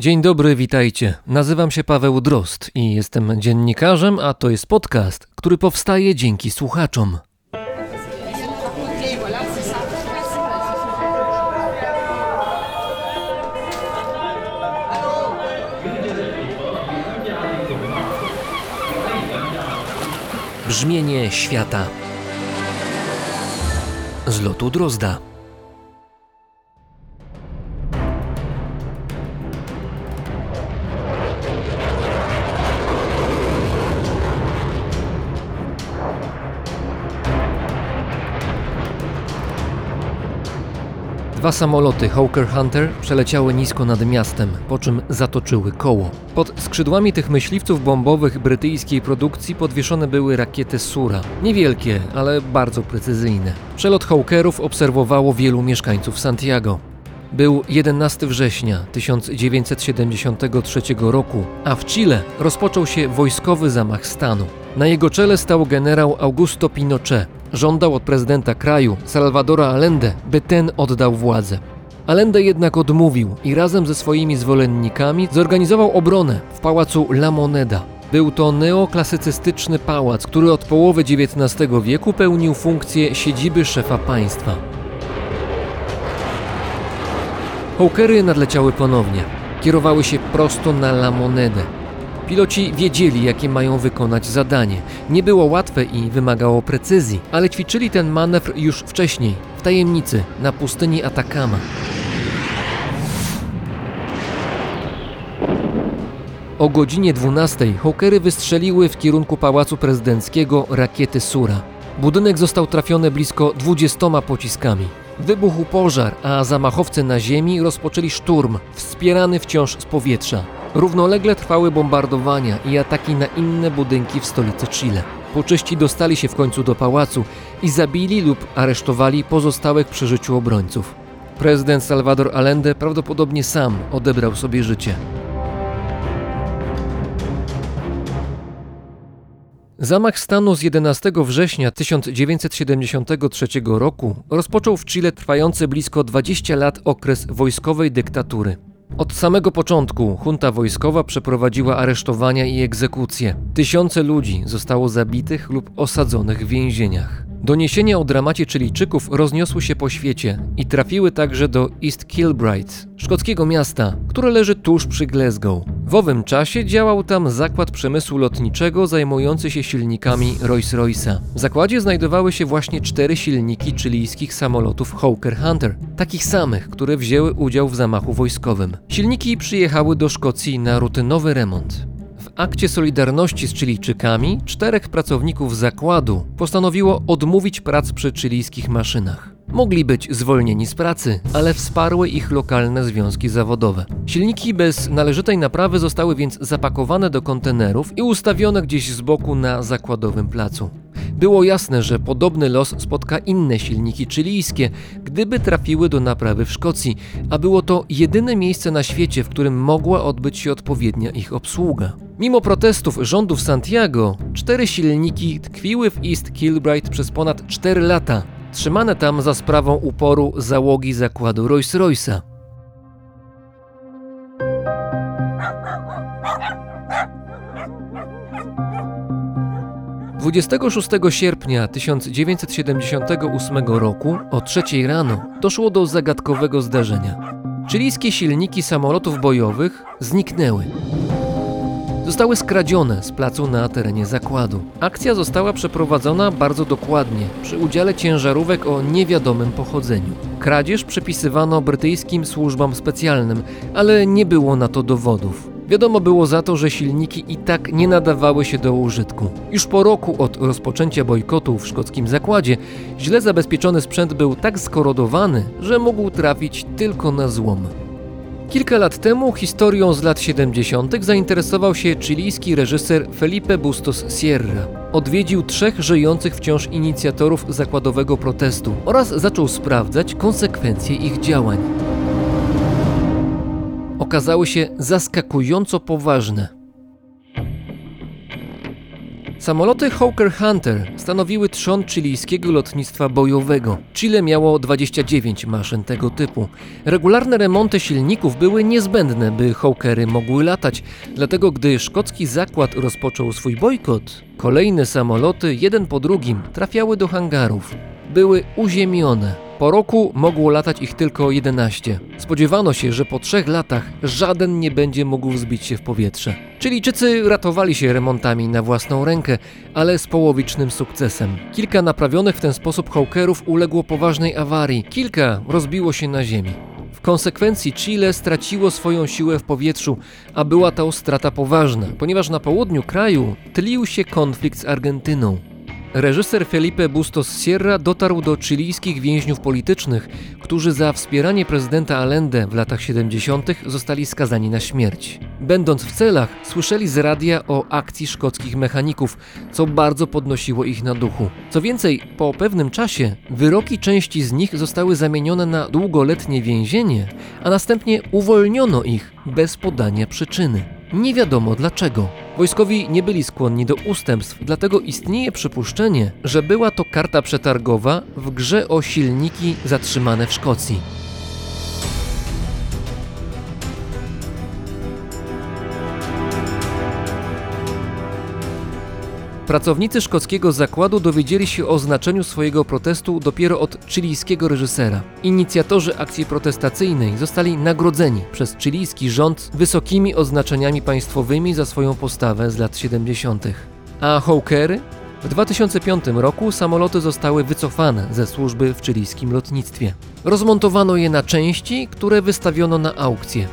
Dzień dobry, witajcie. Nazywam się Paweł Drost i jestem dziennikarzem, a to jest podcast, który powstaje dzięki słuchaczom. Brzmienie świata z lotu Drozda. Dwa samoloty Hawker Hunter przeleciały nisko nad miastem, po czym zatoczyły koło. Pod skrzydłami tych myśliwców bombowych brytyjskiej produkcji podwieszone były rakiety Sura. Niewielkie, ale bardzo precyzyjne. Przelot Hawkerów obserwowało wielu mieszkańców Santiago. Był 11 września 1973 roku, a w Chile rozpoczął się wojskowy zamach stanu. Na jego czele stał generał Augusto Pinochet. Żądał od prezydenta kraju, Salvadora Allende, by ten oddał władzę. Allende jednak odmówił i razem ze swoimi zwolennikami zorganizował obronę w pałacu La Moneda. Był to neoklasycystyczny pałac, który od połowy XIX wieku pełnił funkcję siedziby szefa państwa. Hawkery nadleciały ponownie. Kierowały się prosto na La Monedę. Piloci wiedzieli, jakie mają wykonać zadanie. Nie było łatwe i wymagało precyzji, ale ćwiczyli ten manewr już wcześniej, w tajemnicy, na pustyni Atacama. O godzinie 12 Hawkery wystrzeliły w kierunku pałacu prezydenckiego rakiety Sura. Budynek został trafiony blisko 20 pociskami. Wybuchł pożar, a zamachowcy na ziemi rozpoczęli szturm, wspierany wciąż z powietrza. Równolegle trwały bombardowania i ataki na inne budynki w stolicy Chile. Poczyści dostali się w końcu do pałacu i zabili lub aresztowali pozostałych przy życiu obrońców. Prezydent Salvador Allende prawdopodobnie sam odebrał sobie życie. Zamach stanu z 11 września 1973 roku rozpoczął w Chile trwający blisko 20 lat okres wojskowej dyktatury. Od samego początku junta wojskowa przeprowadziła aresztowania i egzekucje. Tysiące ludzi zostało zabitych lub osadzonych w więzieniach. Doniesienia o dramacie Chilijczyków rozniosły się po świecie i trafiły także do East Kilbride, szkockiego miasta, które leży tuż przy Glasgow. W owym czasie działał tam zakład przemysłu lotniczego zajmujący się silnikami Rolls-Royce'a. W zakładzie znajdowały się właśnie cztery silniki chilijskich samolotów Hawker Hunter, takich samych, które wzięły udział w zamachu wojskowym. Silniki przyjechały do Szkocji na rutynowy remont. Akcie solidarności z Chilijczykami czterech pracowników zakładu postanowiło odmówić prac przy chilijskich maszynach. Mogli być zwolnieni z pracy, ale wsparły ich lokalne związki zawodowe. Silniki bez należytej naprawy zostały więc zapakowane do kontenerów i ustawione gdzieś z boku na zakładowym placu. Było jasne, że podobny los spotka inne silniki chilijskie, gdyby trafiły do naprawy w Szkocji, a było to jedyne miejsce na świecie, w którym mogła odbyć się odpowiednia ich obsługa. Mimo protestów rządów Santiago, cztery silniki tkwiły w East Kilbride przez ponad 4 lata, trzymane tam za sprawą uporu załogi zakładu Rolls-Royce'a. 26 sierpnia 1978 roku o 3 rano doszło do zagadkowego zdarzenia. Chilijskie silniki samolotów bojowych zniknęły zostały skradzione z placu na terenie zakładu. Akcja została przeprowadzona bardzo dokładnie, przy udziale ciężarówek o niewiadomym pochodzeniu. Kradzież przypisywano brytyjskim służbom specjalnym, ale nie było na to dowodów. Wiadomo było za to, że silniki i tak nie nadawały się do użytku. Już po roku od rozpoczęcia bojkotu w szkockim zakładzie, źle zabezpieczony sprzęt był tak skorodowany, że mógł trafić tylko na złom. Kilka lat temu historią z lat 70. zainteresował się chilijski reżyser Felipe Bustos Sierra. Odwiedził trzech żyjących wciąż inicjatorów zakładowego protestu oraz zaczął sprawdzać konsekwencje ich działań. Okazały się zaskakująco poważne. Samoloty Hawker Hunter stanowiły trzon chilijskiego lotnictwa bojowego. Chile miało 29 maszyn tego typu. Regularne remonty silników były niezbędne, by Hawkery mogły latać, dlatego gdy szkocki zakład rozpoczął swój bojkot, kolejne samoloty jeden po drugim trafiały do hangarów. Były uziemione. Po roku mogło latać ich tylko 11. Spodziewano się, że po trzech latach żaden nie będzie mógł wzbić się w powietrze. Chilijczycy ratowali się remontami na własną rękę, ale z połowicznym sukcesem. Kilka naprawionych w ten sposób Hawkerów uległo poważnej awarii, kilka rozbiło się na ziemi. W konsekwencji Chile straciło swoją siłę w powietrzu, a była to strata poważna, ponieważ na południu kraju tlił się konflikt z Argentyną. Reżyser Felipe Bustos Sierra dotarł do chilijskich więźniów politycznych, którzy za wspieranie prezydenta Allende w latach 70. zostali skazani na śmierć. Będąc w celach, słyszeli z radia o akcji szkockich mechaników, co bardzo podnosiło ich na duchu. Co więcej, po pewnym czasie wyroki części z nich zostały zamienione na długoletnie więzienie, a następnie uwolniono ich bez podania przyczyny. Nie wiadomo dlaczego. Wojskowi nie byli skłonni do ustępstw, dlatego istnieje przypuszczenie, że była to karta przetargowa w grze o silniki zatrzymane w Szkocji. Pracownicy szkockiego zakładu dowiedzieli się o znaczeniu swojego protestu dopiero od chilijskiego reżysera. Inicjatorzy akcji protestacyjnej zostali nagrodzeni przez chilijski rząd wysokimi oznaczeniami państwowymi za swoją postawę z lat 70. A Hawkery? W 2005 roku samoloty zostały wycofane ze służby w chilijskim lotnictwie. Rozmontowano je na części, które wystawiono na aukcję.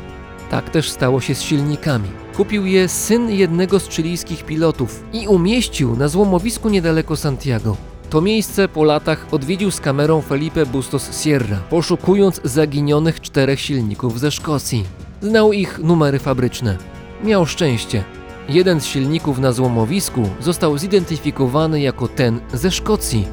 Tak też stało się z silnikami. Kupił je syn jednego z chilijskich pilotów i umieścił na złomowisku niedaleko Santiago. To miejsce po latach odwiedził z kamerą Felipe Bustos Sierra, poszukując zaginionych czterech silników ze Szkocji. Znał ich numery fabryczne. Miał szczęście. Jeden z silników na złomowisku został zidentyfikowany jako ten ze Szkocji.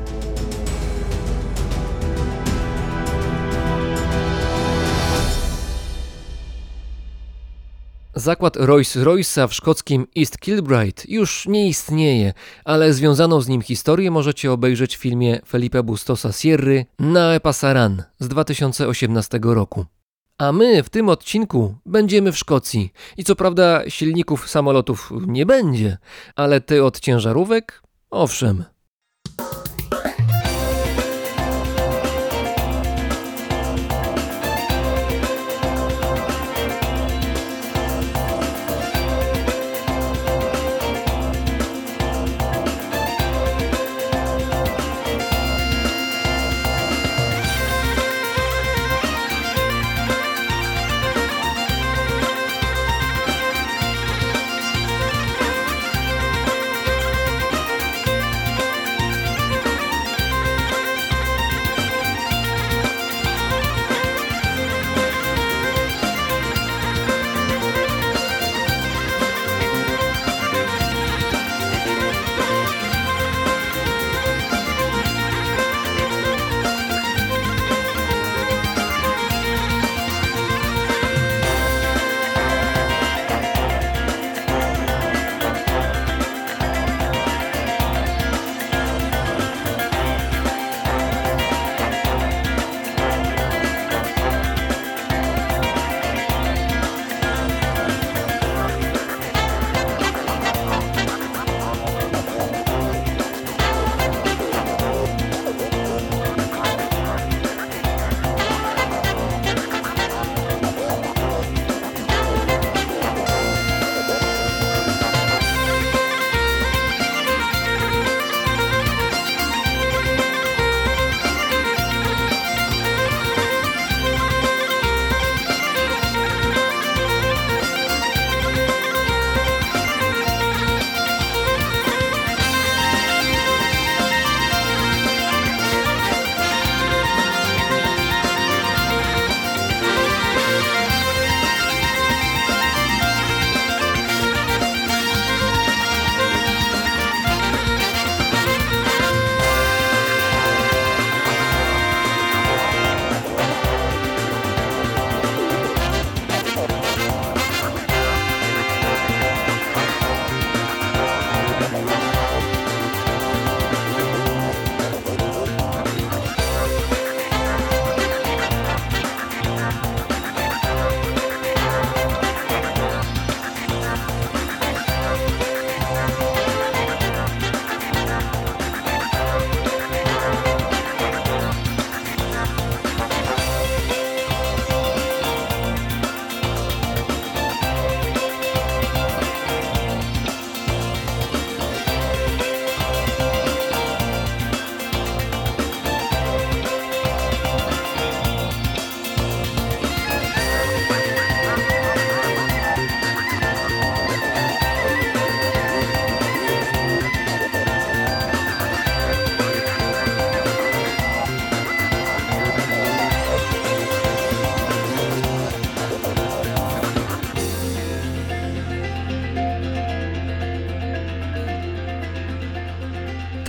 Zakład Rolls-Royce'a w szkockim East Kilbride już nie istnieje, ale związaną z nim historię możecie obejrzeć w filmie Felipe Bustosa Sierry Na Passaran z 2018 roku. A my w tym odcinku będziemy w Szkocji. I co prawda silników samolotów nie będzie, ale ty od ciężarówek? Owszem.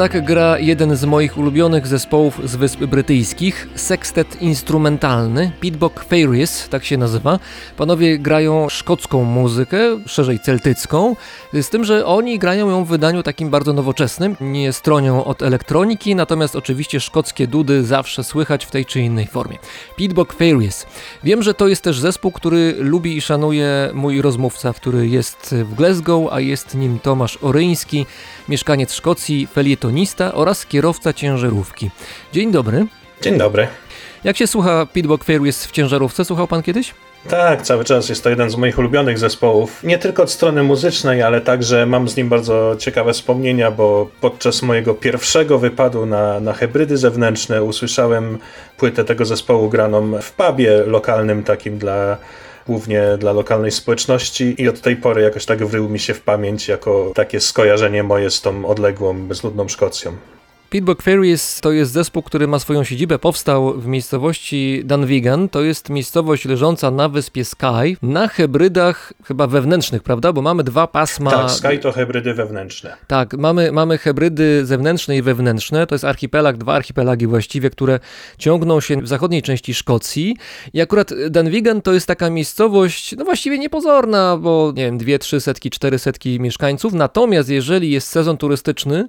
Tak gra jeden z moich ulubionych zespołów z Wysp Brytyjskich, sextet instrumentalny, Pitbock Fairies, tak się nazywa. Panowie grają szkocką muzykę, szerzej celtycką, z tym, że oni grają ją w wydaniu takim bardzo nowoczesnym, nie stronią od elektroniki, natomiast oczywiście szkockie dudy zawsze słychać w tej czy innej formie. Pitbock Fairies. Wiem, że to jest też zespół, który lubi i szanuje mój rozmówca, który jest w Glasgow, a jest nim Tomasz Oryński, mieszkaniec Szkocji, felietonista oraz kierowca ciężarówki. Dzień dobry. Dzień dobry. Jak się słucha Pitbock Fairies w ciężarówce? Słuchał pan kiedyś? Tak, cały czas jest to jeden z moich ulubionych zespołów. Nie tylko od strony muzycznej, ale także mam z nim bardzo ciekawe wspomnienia, bo podczas mojego pierwszego wypadu na, na hybrydy zewnętrzne usłyszałem płytę tego zespołu graną w pubie lokalnym, takim dla głównie dla lokalnej społeczności i od tej pory jakoś tak wrył mi się w pamięć jako takie skojarzenie moje z tą odległą, bezludną Szkocją. Pitbock Fairies to jest zespół, który ma swoją siedzibę, powstał w miejscowości Dunvegan. To jest miejscowość leżąca na wyspie Skye, na hybrydach chyba wewnętrznych, prawda? Bo mamy dwa pasma. Tak, Skye to hybrydy wewnętrzne. Tak, mamy, mamy hybrydy zewnętrzne i wewnętrzne. To jest archipelag, dwa archipelagi właściwie, które ciągną się w zachodniej części Szkocji. I akurat Dunvegan to jest taka miejscowość, no właściwie niepozorna, bo nie wiem, dwie, trzy setki, cztery setki mieszkańców. Natomiast jeżeli jest sezon turystyczny,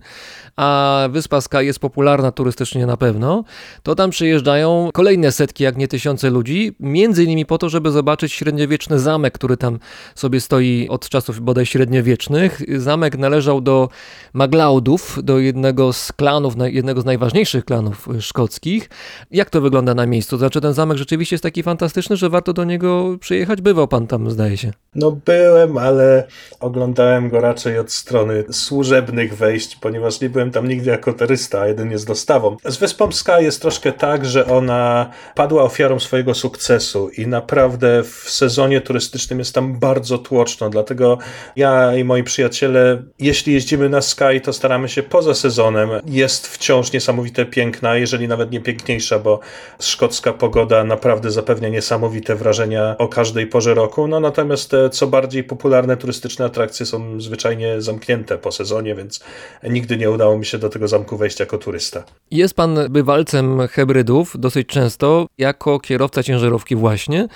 a wyspa Skye jest popularna turystycznie na pewno, to tam przyjeżdżają kolejne setki, jak nie tysiące ludzi, między innymi po to, żeby zobaczyć średniowieczny zamek, który tam sobie stoi od czasów bodaj średniowiecznych. Zamek należał do Maglaudów, do jednego z klanów, jednego z najważniejszych klanów szkockich. Jak to wygląda na miejscu? Znaczy ten zamek rzeczywiście jest taki fantastyczny, że warto do niego przyjechać? Bywał pan tam, zdaje się. No byłem, ale oglądałem go raczej od strony służebnych wejść, ponieważ nie byłem byłem tam nigdy jako turysta, a jeden jest dostawą. Z Wyspą Sky jest troszkę tak, że ona padła ofiarą swojego sukcesu i naprawdę w sezonie turystycznym jest tam bardzo tłoczno, dlatego ja i moi przyjaciele, jeśli jeździmy na Sky, to staramy się poza sezonem. Jest wciąż niesamowite piękna, jeżeli nawet nie piękniejsza, bo szkocka pogoda naprawdę zapewnia niesamowite wrażenia o każdej porze roku, no natomiast te co bardziej popularne turystyczne atrakcje są zwyczajnie zamknięte po sezonie, więc nigdy nie udało udało mi się do tego zamku wejść jako turysta. Jest pan bywalcem hybrydów dosyć często, jako kierowca ciężarówki właśnie.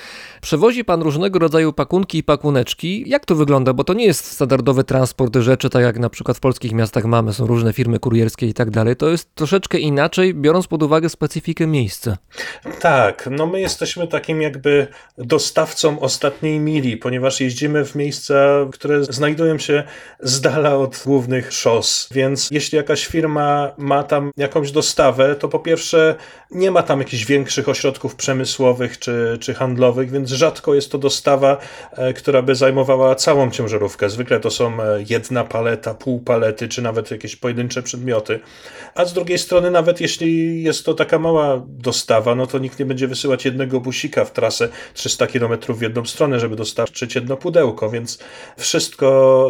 Przewozi pan różnego rodzaju pakunki i pakuneczki. Jak to wygląda? Bo to nie jest standardowy transport rzeczy, tak jak na przykład w polskich miastach mamy, są różne firmy kurierskie i tak dalej. To jest troszeczkę inaczej, biorąc pod uwagę specyfikę miejsca. Tak, no my jesteśmy takim jakby dostawcą ostatniej mili, ponieważ jeździmy w miejsca, które znajdują się z dala od głównych szos, więc jeśli jakaś firma ma tam jakąś dostawę, to po pierwsze nie ma tam jakichś większych ośrodków przemysłowych czy, czy handlowych, więc rzadko jest to dostawa, e, która by zajmowała całą ciężarówkę. Zwykle to są e, jedna paleta, pół palety, czy nawet jakieś pojedyncze przedmioty. A z drugiej strony, nawet jeśli jest to taka mała dostawa, no to nikt nie będzie wysyłać jednego busika w trasę 300 km w jedną stronę, żeby dostarczyć jedno pudełko, więc wszystko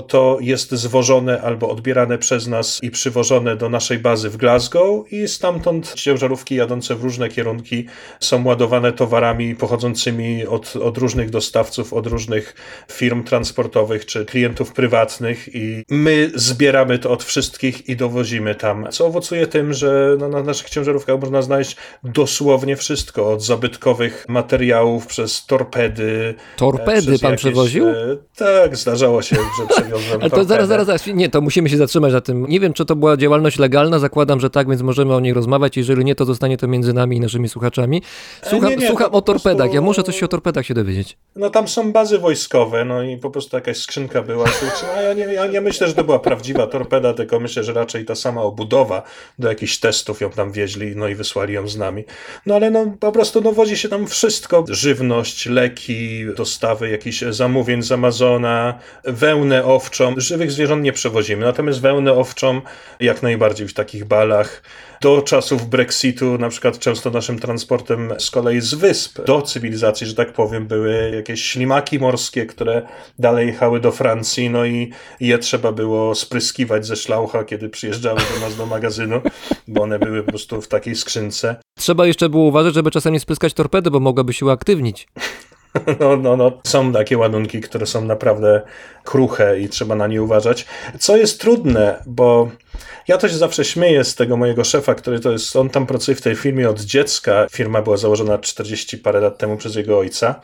to jest zwożone albo odbierane przez nas i przywożone przywożone do naszej bazy w Glasgow i stamtąd ciężarówki jadące w różne kierunki są ładowane towarami pochodzącymi od, od różnych dostawców, od różnych firm transportowych czy klientów prywatnych i my zbieramy to od wszystkich i dowozimy tam, co owocuje tym, że no, na naszych ciężarówkach można znaleźć dosłownie wszystko, od zabytkowych materiałów przez torpedy. Torpedy pan jakieś, przewoził? E, tak, zdarzało się, że przewiozłem Ale to zaraz, zaraz, zaraz, nie, to musimy się zatrzymać na tym. Nie wiem, czy to było była działalność legalna, zakładam, że tak, więc możemy o niej rozmawiać. Jeżeli nie, to zostanie to między nami i naszymi słuchaczami. Słucham, nie, nie, słucham o torpedach. Prostu... Ja muszę coś o torpedach się dowiedzieć. No tam są bazy wojskowe, no i po prostu jakaś skrzynka była. No, ja, nie, ja nie myślę, że to była prawdziwa torpeda, tylko myślę, że raczej ta sama obudowa do jakichś testów ją tam wieźli, no i wysłali ją z nami. No ale no po prostu no wozi się tam wszystko. Żywność, leki, dostawy jakichś zamówień z Amazona, wełnę owczą. Żywych zwierząt nie przewozimy, natomiast wełnę owczą jak najbardziej w takich balach. Do czasów Brexitu, na przykład często naszym transportem z kolei z wysp do cywilizacji, że tak powiem, były jakieś ślimaki morskie, które dalej jechały do Francji, no i je trzeba było spryskiwać ze szlaucha, kiedy przyjeżdżały do nas do magazynu, bo one były po prostu w takiej skrzynce. Trzeba jeszcze było uważać, żeby czasem nie spryskać torpedy, bo mogłaby się uaktywnić. No, no, no, są takie ładunki, które są naprawdę kruche i trzeba na nie uważać. Co jest trudne, bo ja to się zawsze śmieję z tego mojego szefa, który to jest, on tam pracuje w tej firmie od dziecka. Firma była założona 40 parę lat temu przez jego ojca.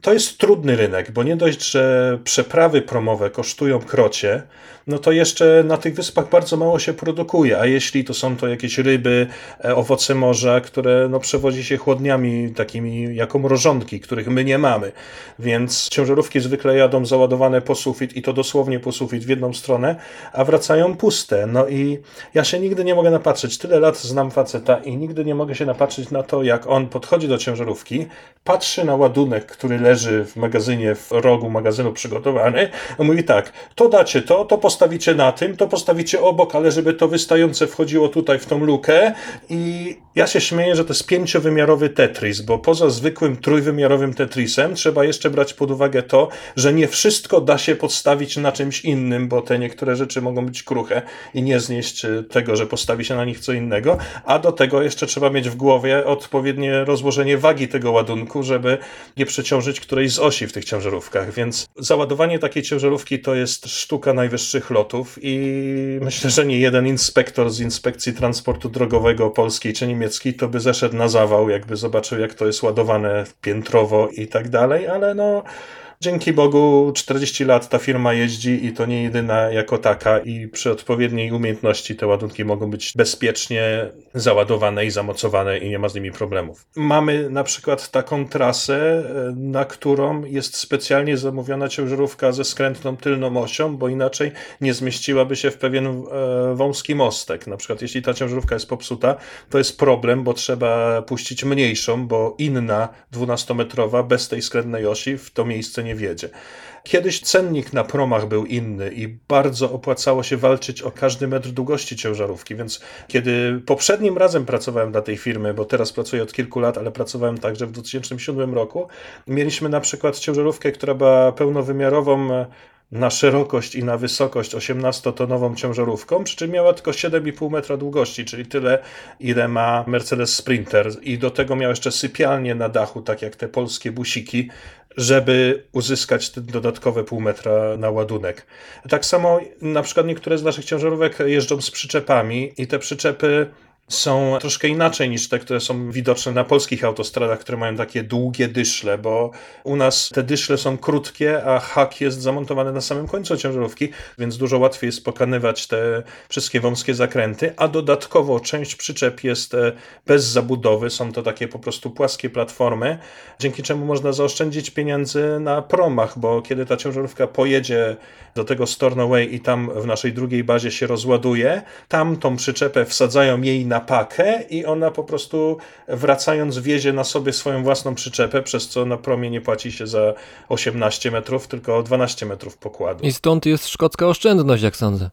To jest trudny rynek, bo nie dość, że przeprawy promowe kosztują krocie, no to jeszcze na tych wyspach bardzo mało się produkuje, a jeśli to są to jakieś ryby, e, owoce morza, które no, przewozi się chłodniami takimi jako mrożonki, których my nie mamy. Więc ciężarówki zwykle jadą załadowane po sufit i to dosłownie po sufit w jedną stronę, a wracają puste. No i ja się nigdy nie mogę napatrzeć. Tyle lat znam faceta i nigdy nie mogę się napatrzeć na to, jak on podchodzi do ciężarówki, patrzy na ładunek, który leży w magazynie, w rogu magazynu przygotowany, mówi tak, to dacie to, to postawicie na tym, to postawicie obok, ale żeby to wystające wchodziło tutaj w tą lukę. I ja się śmieję, że to jest pięciowymiarowy Tetris, bo poza zwykłym trójwymiarowym Tetrisem trzeba jeszcze brać pod uwagę to, że nie wszystko da się podstawić na czymś innym, bo te niektóre rzeczy mogą być kruche i nie znieść e, tego, że postawi się na nich co innego, a do tego jeszcze trzeba mieć w głowie odpowiednie rozłożenie wagi tego ładunku, żeby nie przeciążyć którejś z osi w tych ciężarówkach, więc załadowanie takiej ciężarówki to jest sztuka najwyższych lotów i myślę, że nie jeden inspektor z Inspekcji Transportu Drogowego polskiej czy niemieckiej to by zeszedł na zawał, jakby zobaczył jak to jest ładowane piętrowo i tak dalej, ale no Dzięki Bogu 40 lat ta firma jeździ i to nie jedyna jako taka i przy odpowiedniej umiejętności te ładunki mogą być bezpiecznie załadowane i zamocowane i nie ma z nimi problemów. Mamy na przykład taką trasę, na którą jest specjalnie zamówiona ciężarówka ze skrętną tylną osią, bo inaczej nie zmieściłaby się w pewien e, wąski mostek. Na przykład jeśli ta ciężarówka jest popsuta, to jest problem, bo trzeba puścić mniejszą, bo inna 12-metrowa bez tej skrętnej osi w to miejsce nie wiedzie. Kiedyś cennik na promach był inny i bardzo opłacało się walczyć o każdy metr długości ciężarówki, więc kiedy poprzednim razem pracowałem dla tej firmy, bo teraz pracuję od kilku lat, ale pracowałem także w 2007 roku, mieliśmy na przykład ciężarówkę, która była pełnowymiarową na szerokość i na wysokość 18-tonową ciężarówką, przy czym miała tylko 7,5 metra długości, czyli tyle, ile ma Mercedes Sprinter. I do tego miał jeszcze sypialnię na dachu, tak jak te polskie busiki, żeby uzyskać te dodatkowe pół metra na ładunek. Tak samo na przykład niektóre z naszych ciężarówek jeżdżą z przyczepami i te przyczepy są troszkę inaczej niż te, które są widoczne na polskich autostradach, które mają takie długie dyszle, bo u nas te dyszle są krótkie, a hak jest zamontowany na samym końcu ciężarówki, więc dużo łatwiej jest pokonywać te wszystkie wąskie zakręty, a dodatkowo część przyczep jest e, bez zabudowy, są to takie po prostu płaskie platformy, dzięki czemu można zaoszczędzić pieniędzy na promach, bo kiedy ta ciężarówka pojedzie do tego Stornoway i tam w naszej drugiej bazie się rozładuje, tam tą przyczepę wsadzają jej na pakę i ona po prostu wracając wiezie na sobie swoją własną przyczepę, przez co na promie nie płaci się za 18 metrów, tylko 12 metrów pokładu. I stąd jest szkocka oszczędność, jak sądzę.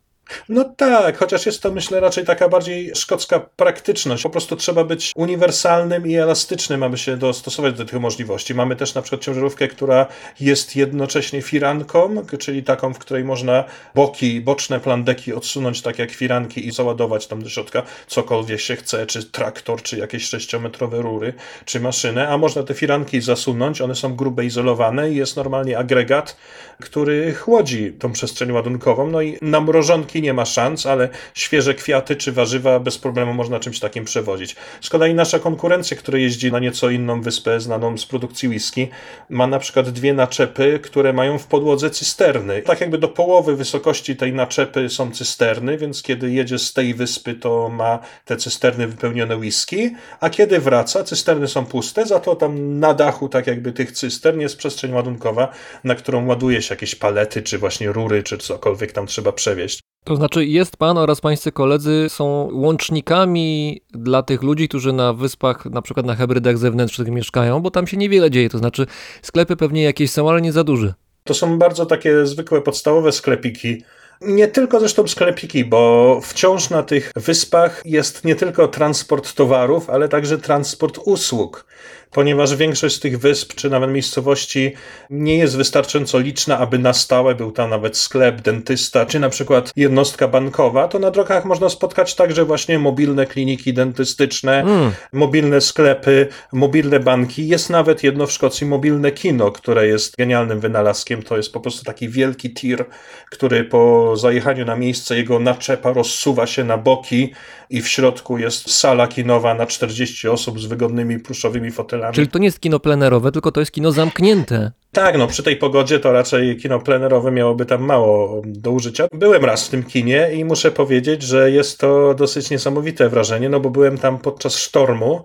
No tak, chociaż jest to myślę raczej taka bardziej szkocka praktyczność. Po prostu trzeba być uniwersalnym i elastycznym, aby się dostosować do tych możliwości. Mamy też na przykład ciężarówkę, która jest jednocześnie firanką, czyli taką, w której można boki, boczne plandeki odsunąć tak jak firanki i załadować tam do środka cokolwiek się chce, czy traktor, czy jakieś sześciometrowe rury, czy maszynę, a można te firanki zasunąć, one są grube izolowane i jest normalnie agregat, który chłodzi tą przestrzeń ładunkową, no i na mrożonki nie ma szans, ale świeże kwiaty czy warzywa bez problemu można czymś takim przewozić. Z kolei nasza konkurencja, która jeździ na nieco inną wyspę znaną z produkcji whisky, ma na przykład dwie naczepy, które mają w podłodze cysterny. Tak jakby do połowy wysokości tej naczepy są cysterny, więc kiedy jedzie z tej wyspy, to ma te cysterny wypełnione whisky, a kiedy wraca, cysterny są puste, za to tam na dachu, tak jakby tych cystern, jest przestrzeń ładunkowa, na którą ładuje się jakieś palety, czy właśnie rury, czy cokolwiek tam trzeba przewieźć. To znaczy, jest pan oraz pańscy koledzy są łącznikami dla tych ludzi, którzy na wyspach, na przykład na hybrydach zewnętrznych mieszkają, bo tam się niewiele dzieje. To znaczy, sklepy pewnie jakieś są, ale nie za duże. To są bardzo takie zwykłe, podstawowe sklepiki. Nie tylko zresztą sklepiki, bo wciąż na tych wyspach jest nie tylko transport towarów, ale także transport usług. Ponieważ większość z tych wysp, czy nawet miejscowości nie jest wystarczająco liczna, aby na stałe był tam nawet sklep, dentysta, czy na przykład jednostka bankowa, to na drogach można spotkać także właśnie mobilne kliniki dentystyczne, Mm. mobilne sklepy, mobilne banki. Jest nawet jedno w Szkocji mobilne kino, które jest genialnym wynalazkiem. To jest po prostu taki wielki tir, który po zajechaniu na miejsce jego naczepa rozsuwa się na boki i w środku jest sala kinowa na 40 osób z wygodnymi pluszowymi fotelami. Czyli to nie jest kino plenerowe, tylko to jest kino zamknięte. Tak, no przy tej pogodzie to raczej kino plenerowe miałoby tam mało do użycia. Byłem raz w tym kinie i muszę powiedzieć, że jest to dosyć niesamowite wrażenie, no bo byłem tam podczas sztormu.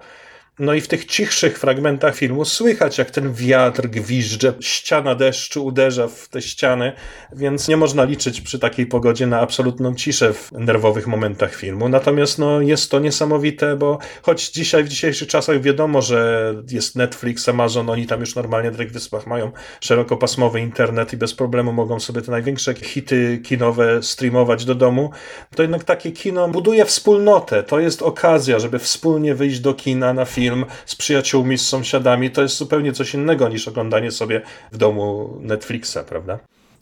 No i w tych cichszych fragmentach filmu słychać, jak ten wiatr gwizdże, ściana deszczu uderza w te ściany, więc nie można liczyć przy takiej pogodzie na absolutną ciszę w nerwowych momentach filmu. Natomiast no, jest to niesamowite, bo choć dzisiaj, w dzisiejszych czasach wiadomo, że jest Netflix, Amazon, oni tam już normalnie na tych wyspach mają szerokopasmowy internet i bez problemu mogą sobie te największe hity kinowe streamować do domu, to jednak takie kino buduje wspólnotę. To jest okazja, żeby wspólnie wyjść do kina na film z przyjaciółmi, z sąsiadami. To jest zupełnie coś innego niż oglądanie sobie w domu Netflixa, prawda?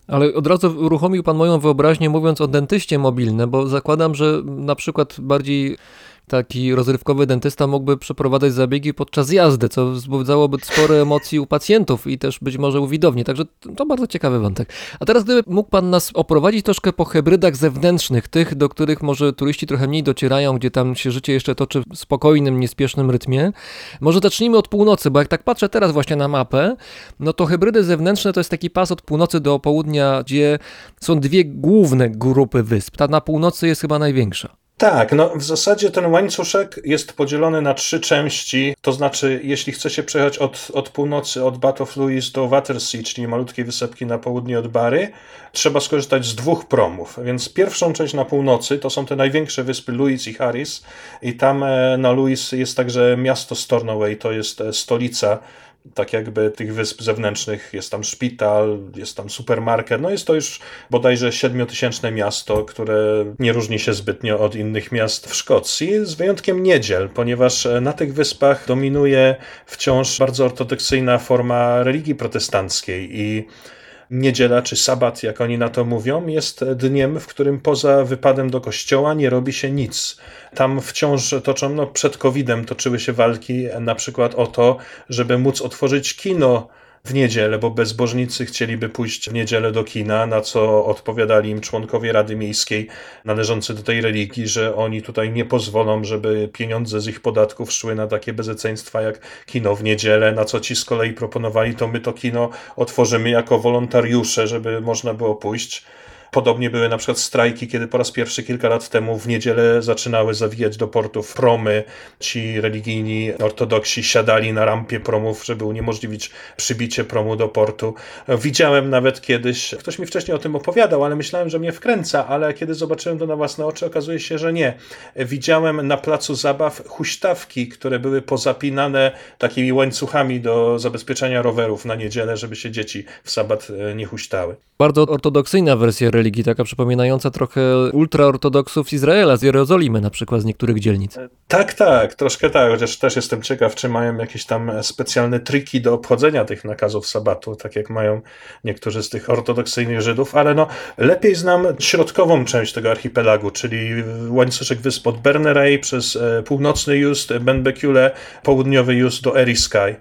Ale od razu uruchomił pan moją wyobraźnię mówiąc o dentyście mobilne, bo zakładam, że na przykład bardziej taki rozrywkowy dentysta mógłby przeprowadzać zabiegi podczas jazdy, co wzbudzałoby spore emocji u pacjentów i też być może u widowni. Także to bardzo ciekawy wątek. A teraz gdyby mógł pan nas oprowadzić troszkę po hybrydach zewnętrznych, tych, do których może turyści trochę mniej docierają, gdzie tam się życie jeszcze toczy w spokojnym, niespiesznym rytmie. Może zacznijmy od północy, bo jak tak patrzę teraz właśnie na mapę, no to hybrydy zewnętrzne to jest taki pas od północy do południa, gdzie są dwie główne grupy wysp. Ta na północy jest chyba największa. Tak, no w zasadzie ten łańcuszek jest podzielony na trzy części, to znaczy jeśli chce się przejechać od, od północy, od Bat of Louis do Watersea, czyli malutkiej wysepki na południe od Bary, trzeba skorzystać z dwóch promów, więc pierwszą część na północy to są te największe wyspy Louis i Harris. I tam e, na Louis jest także miasto Stornoway, to jest e, stolica tak jakby tych wysp zewnętrznych. Jest tam szpital, jest tam supermarket. No jest to już bodajże siedmiotysięczne miasto, które nie różni się zbytnio od innych miast w Szkocji, z wyjątkiem niedziel, ponieważ na tych wyspach dominuje wciąż bardzo ortodoksyjna forma religii protestanckiej i Niedziela czy sabat, jak oni na to mówią, jest dniem, w którym poza wypadem do kościoła nie robi się nic. Tam wciąż toczą, no przed COVID-em toczyły się walki na przykład o to, żeby móc otworzyć kino w niedzielę, bo bezbożnicy chcieliby pójść w niedzielę do kina, na co odpowiadali im członkowie Rady Miejskiej należący do tej religii, że oni tutaj nie pozwolą, żeby pieniądze z ich podatków szły na takie bezeceństwa jak kino w niedzielę, na co ci z kolei proponowali, to my to kino otworzymy jako wolontariusze, żeby można było pójść. Podobnie były na przykład strajki, kiedy po raz pierwszy kilka lat temu w niedzielę zaczynały zawijać do portów promy. Ci religijni ortodoksi siadali na rampie promów, żeby uniemożliwić przybicie promu do portu. Widziałem nawet kiedyś, ktoś mi wcześniej o tym opowiadał, ale myślałem, że mnie wkręca, ale kiedy zobaczyłem to na własne oczy, okazuje się, że nie. Widziałem na placu zabaw huśtawki, które były pozapinane takimi łańcuchami do zabezpieczenia rowerów na niedzielę, żeby się dzieci w sabat e, nie huśtały. Bardzo ortodoksyjna wersja religii, taka przypominająca trochę ultraortodoksów Izraela, z Jerozolimy na przykład, z niektórych dzielnic. Tak, tak, troszkę tak, chociaż też jestem ciekaw, czy mają jakieś tam specjalne triki do obchodzenia tych nakazów sabatu, tak jak mają niektórzy z tych ortodoksyjnych Żydów, ale no lepiej znam środkową część tego archipelagu, czyli łańcuszek wysp od Berneray przez e, północny Just, Benbecule, południowy Just do Eriskay.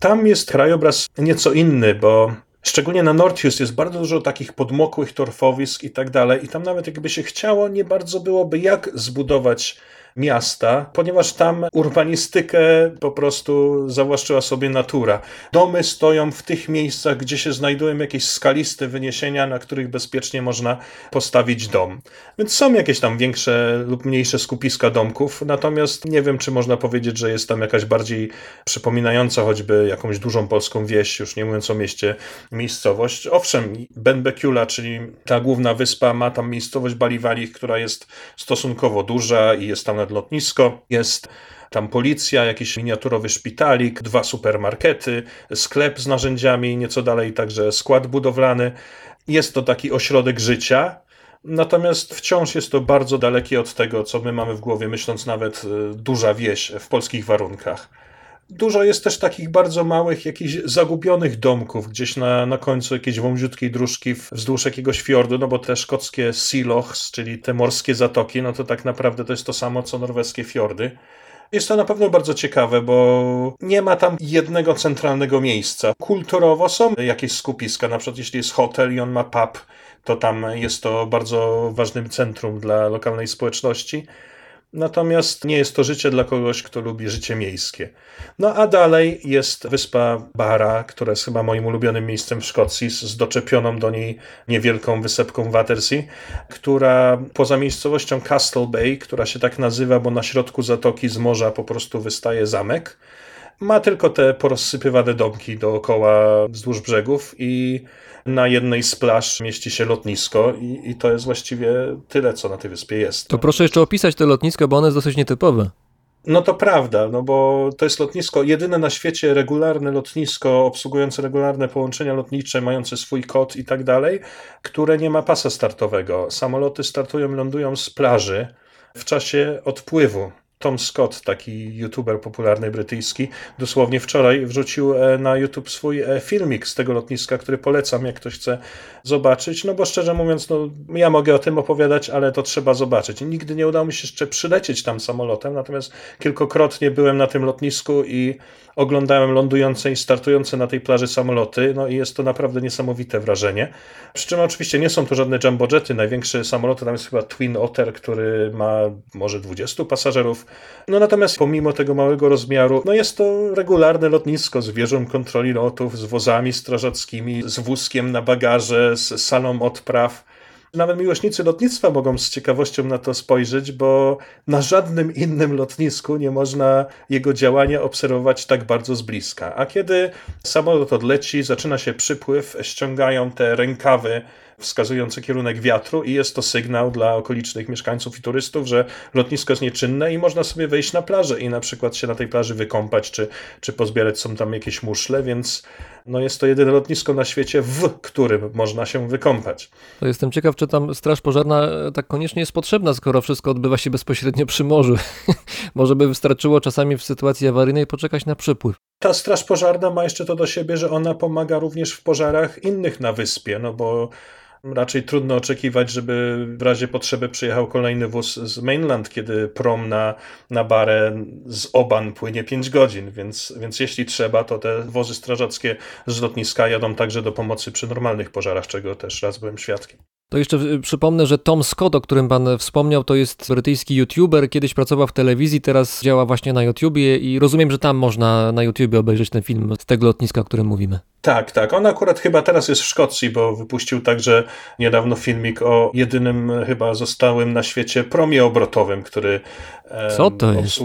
Tam jest krajobraz nieco inny, bo Szczególnie na Northius jest bardzo dużo takich podmokłych torfowisk i tak dalej. I tam nawet jakby się chciało, nie bardzo byłoby jak zbudować miasta, ponieważ tam urbanistykę po prostu zawłaszczyła sobie natura. Domy stoją w tych miejscach, gdzie się znajdują jakieś skaliste wyniesienia, na których bezpiecznie można postawić dom. Więc są jakieś tam większe lub mniejsze skupiska domków, natomiast nie wiem, czy można powiedzieć, że jest tam jakaś bardziej przypominająca choćby jakąś dużą polską wieś, już nie mówiąc o mieście, miejscowość. Owszem, Benbecula, czyli ta główna wyspa, ma tam miejscowość Baliwali, która jest stosunkowo duża i jest tam lotnisko, jest tam policja, jakiś miniaturowy szpitalik, dwa supermarkety, sklep z narzędziami, nieco dalej także skład budowlany. Jest to taki ośrodek życia, Natomiast wciąż jest to bardzo dalekie od tego, co my mamy w głowie, myśląc nawet duża wieś w polskich warunkach. Dużo jest też takich bardzo małych, jakichś zagubionych domków, gdzieś na, na końcu jakiejś wąziutkiej dróżki wzdłuż jakiegoś fiordu, no bo te szkockie silochs, czyli te morskie zatoki, no to tak naprawdę to jest to samo, co norweskie fiordy. Jest to na pewno bardzo ciekawe, bo nie ma tam jednego centralnego miejsca. Kulturowo są jakieś skupiska, na przykład jeśli jest hotel i on ma pub, to tam jest to bardzo ważnym centrum dla lokalnej społeczności. Natomiast nie jest to życie dla kogoś, kto lubi życie miejskie. No a dalej jest wyspa Bara, która jest chyba moim ulubionym miejscem w Szkocji, z doczepioną do niej niewielką wysepką Watersea, która poza miejscowością Castle Bay, która się tak nazywa, bo na środku zatoki z morza po prostu wystaje zamek, ma tylko te porozsypywane domki dookoła wzdłuż brzegów i na jednej z plaż mieści się lotnisko i, i to jest właściwie tyle, co na tej wyspie jest. To proszę jeszcze opisać to lotnisko, bo ono jest dosyć nietypowe. No to prawda, no bo to jest lotnisko, jedyne na świecie regularne lotnisko, obsługujące regularne połączenia lotnicze, mające swój kod i tak dalej, które nie ma pasa startowego. Samoloty startują, lądują z plaży w czasie odpływu. Tom Scott, taki youtuber popularny brytyjski, dosłownie wczoraj wrzucił e, na YouTube swój e, filmik z tego lotniska, który polecam, jak ktoś chce zobaczyć. No bo szczerze mówiąc, no, ja mogę o tym opowiadać, ale to trzeba zobaczyć. Nigdy nie udało mi się jeszcze przylecieć tam samolotem, natomiast kilkokrotnie byłem na tym lotnisku i oglądałem lądujące i startujące na tej plaży samoloty, no i jest to naprawdę niesamowite wrażenie. Przy czym oczywiście nie są to żadne jumbojety, największy samolot tam jest chyba Twin Otter, który ma może 20 pasażerów. No natomiast pomimo tego małego rozmiaru, no jest to regularne lotnisko z wieżą kontroli lotów, z wozami strażackimi, z wózkiem na bagaże, z salą odpraw. Nawet miłośnicy lotnictwa mogą z ciekawością na to spojrzeć, bo na żadnym innym lotnisku nie można jego działania obserwować tak bardzo z bliska. A kiedy samolot odleci, zaczyna się przypływ, ściągają te rękawy wskazujące kierunek wiatru i jest to sygnał dla okolicznych mieszkańców i turystów, że lotnisko jest nieczynne i można sobie wejść na plażę i na przykład się na tej plaży wykąpać, czy, czy pozbierać są tam jakieś muszle, więc no jest to jedyne lotnisko na świecie, w którym można się wykąpać. To jestem ciekaw, czy tam straż pożarna e, tak koniecznie jest potrzebna, skoro wszystko odbywa się bezpośrednio przy morzu. Może by wystarczyło czasami w sytuacji awaryjnej poczekać na przypływ. Ta straż pożarna ma jeszcze to do siebie, że ona pomaga również w pożarach innych na wyspie, no bo raczej trudno oczekiwać, żeby w razie potrzeby przyjechał kolejny wóz z mainland, kiedy prom na, na barę z Oban płynie 5 godzin, więc, więc jeśli trzeba, to te wozy strażackie z lotniska jadą także do pomocy przy normalnych pożarach, czego też raz byłem świadkiem. To jeszcze y, przypomnę, że Tom Scott, o którym pan wspomniał, to jest brytyjski youtuber, kiedyś pracował w telewizji, teraz działa właśnie na YouTubie i rozumiem, że tam można na YouTubie obejrzeć ten film z tego lotniska, o którym mówimy. Tak, tak. On akurat chyba teraz jest w Szkocji, bo wypuścił także niedawno filmik o jedynym chyba zostałym na świecie promie obrotowym, który Co to jest?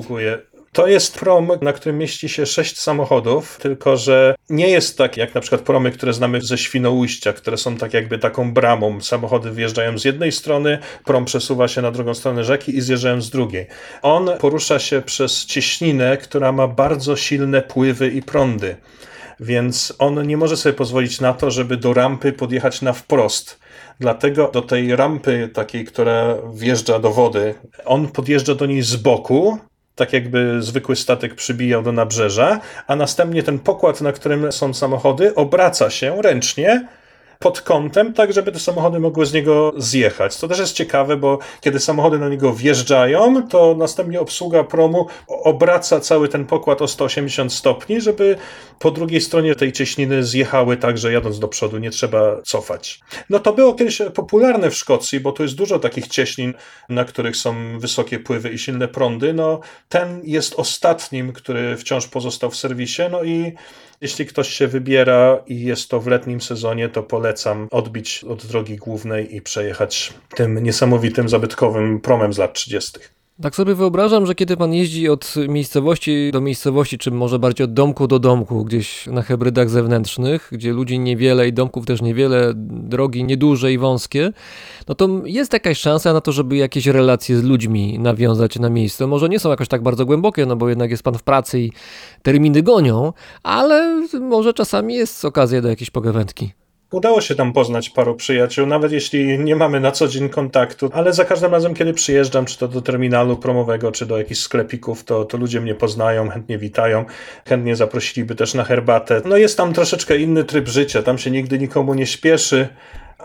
To jest prom, na którym mieści się sześć samochodów, tylko że nie jest tak jak na przykład promy, które znamy ze Świnoujścia, które są tak jakby taką bramą. Samochody wjeżdżają z jednej strony, prom przesuwa się na drugą stronę rzeki i zjeżdżają z drugiej. On porusza się przez cieśninę, która ma bardzo silne pływy i prądy. Więc on nie może sobie pozwolić na to, żeby do rampy podjechać na wprost. Dlatego do tej rampy takiej, która wjeżdża do wody, on podjeżdża do niej z boku, tak jakby zwykły statek przybijał do nabrzeża, a następnie ten pokład, na którym są samochody, obraca się ręcznie pod kątem, tak żeby te samochody mogły z niego zjechać. To też jest ciekawe, bo kiedy samochody na niego wjeżdżają, to następnie obsługa promu obraca cały ten pokład o 180 stopni, żeby po drugiej stronie tej cieśniny zjechały tak, że jadąc do przodu nie trzeba cofać. No to było kiedyś popularne w Szkocji, bo tu jest dużo takich cieśnin, na których są wysokie pływy i silne prądy. No ten jest ostatnim, który wciąż pozostał w serwisie, no i jeśli ktoś się wybiera i jest to w letnim sezonie, to polecam odbić od drogi głównej i przejechać tym niesamowitym, zabytkowym promem z lat 30. Tak sobie wyobrażam, że kiedy pan jeździ od miejscowości do miejscowości, czy może bardziej od domku do domku, gdzieś na hybrydach zewnętrznych, gdzie ludzi niewiele i domków też niewiele, drogi nieduże i wąskie, no to jest jakaś szansa na to, żeby jakieś relacje z ludźmi nawiązać na miejscu. Może nie są jakoś tak bardzo głębokie, no bo jednak jest pan w pracy i terminy gonią, ale może czasami jest okazja do jakiejś pogawędki. Udało się tam poznać paru przyjaciół, nawet jeśli nie mamy na co dzień kontaktu, ale za każdym razem, kiedy przyjeżdżam, czy to do terminalu promowego, czy do jakichś sklepików, to, to ludzie mnie poznają, chętnie witają, chętnie zaprosiliby też na herbatę. No jest tam troszeczkę inny tryb życia, tam się nigdy nikomu nie śpieszy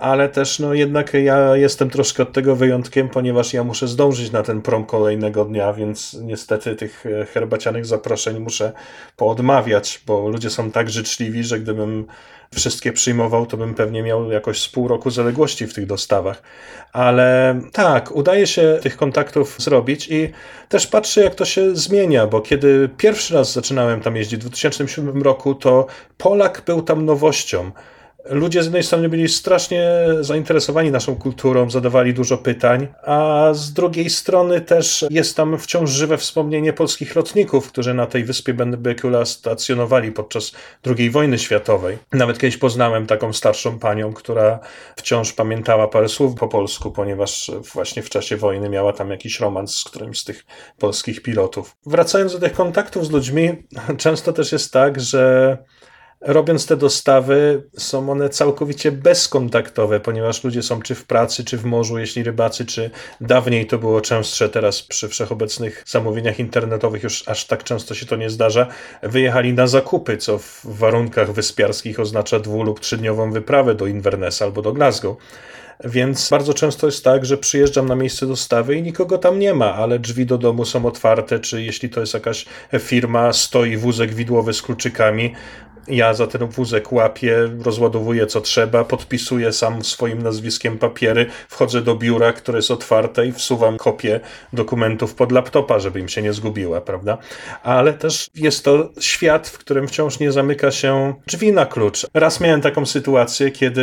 ale też no jednak ja jestem troszkę od tego wyjątkiem, ponieważ ja muszę zdążyć na ten prom kolejnego dnia, więc niestety tych e, herbacianych zaproszeń muszę poodmawiać, bo ludzie są tak życzliwi, że gdybym wszystkie przyjmował, to bym pewnie miał jakoś z pół roku zaległości w tych dostawach. Ale tak, udaje się tych kontaktów zrobić i też patrzę, jak to się zmienia, bo kiedy pierwszy raz zaczynałem tam jeździć w 2007 roku, to Polak był tam nowością ludzie z jednej strony byli strasznie zainteresowani naszą kulturą, zadawali dużo pytań, a z drugiej strony też jest tam wciąż żywe wspomnienie polskich lotników, którzy na tej wyspie Benbecula stacjonowali podczas II wojny światowej. Nawet kiedyś poznałem taką starszą panią, która wciąż pamiętała parę słów po polsku, ponieważ właśnie w czasie wojny miała tam jakiś romans z którymś z tych polskich pilotów. Wracając do tych kontaktów z ludźmi, często też jest tak, że robiąc te dostawy, są one całkowicie bezkontaktowe, ponieważ ludzie są czy w pracy, czy w morzu, jeśli rybacy, czy dawniej to było częstsze, teraz przy wszechobecnych zamówieniach internetowych już aż tak często się to nie zdarza, wyjechali na zakupy, co w warunkach wyspiarskich oznacza dwu- lub trzydniową wyprawę do Inverness albo do Glasgow. Więc bardzo często jest tak, że przyjeżdżam na miejsce dostawy i nikogo tam nie ma, ale drzwi do domu są otwarte, czy jeśli to jest jakaś firma, stoi wózek widłowy z kluczykami, ja za ten wózek łapię, rozładowuję co trzeba, podpisuję sam swoim nazwiskiem papiery, wchodzę do biura, które jest otwarte i wsuwam kopię dokumentów pod laptopa, żeby im się nie zgubiła, prawda? Ale też jest to świat, w którym wciąż nie zamyka się drzwi na klucz. Raz miałem taką sytuację, kiedy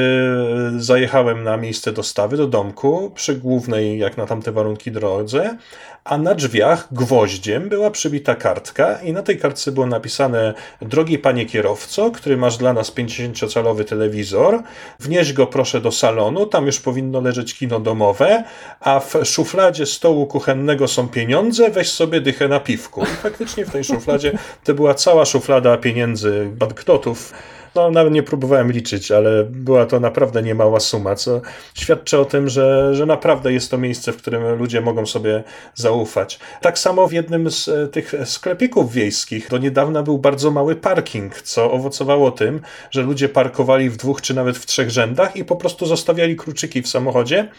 zajechałem na miejsce dostawy do domku przy głównej, jak na tamte warunki, drodze, a na drzwiach gwoździem była przybita kartka i na tej kartce było napisane drogi panie kierowco, który masz dla nas 50-calowy telewizor, wnieś go proszę do salonu, tam już powinno leżeć kino domowe, a w szufladzie stołu kuchennego są pieniądze, weź sobie dychę na piwku. I faktycznie w tej szufladzie to była cała szuflada pieniędzy, banknotów, no, nawet nie próbowałem liczyć, ale była to naprawdę niemała suma, co świadczy o tym, że, że naprawdę jest to miejsce, w którym ludzie mogą sobie zaufać. Tak samo w jednym z e, tych sklepików wiejskich do niedawna był bardzo mały parking, co owocowało tym, że ludzie parkowali w dwóch czy nawet w trzech rzędach i po prostu zostawiali kluczyki w samochodzie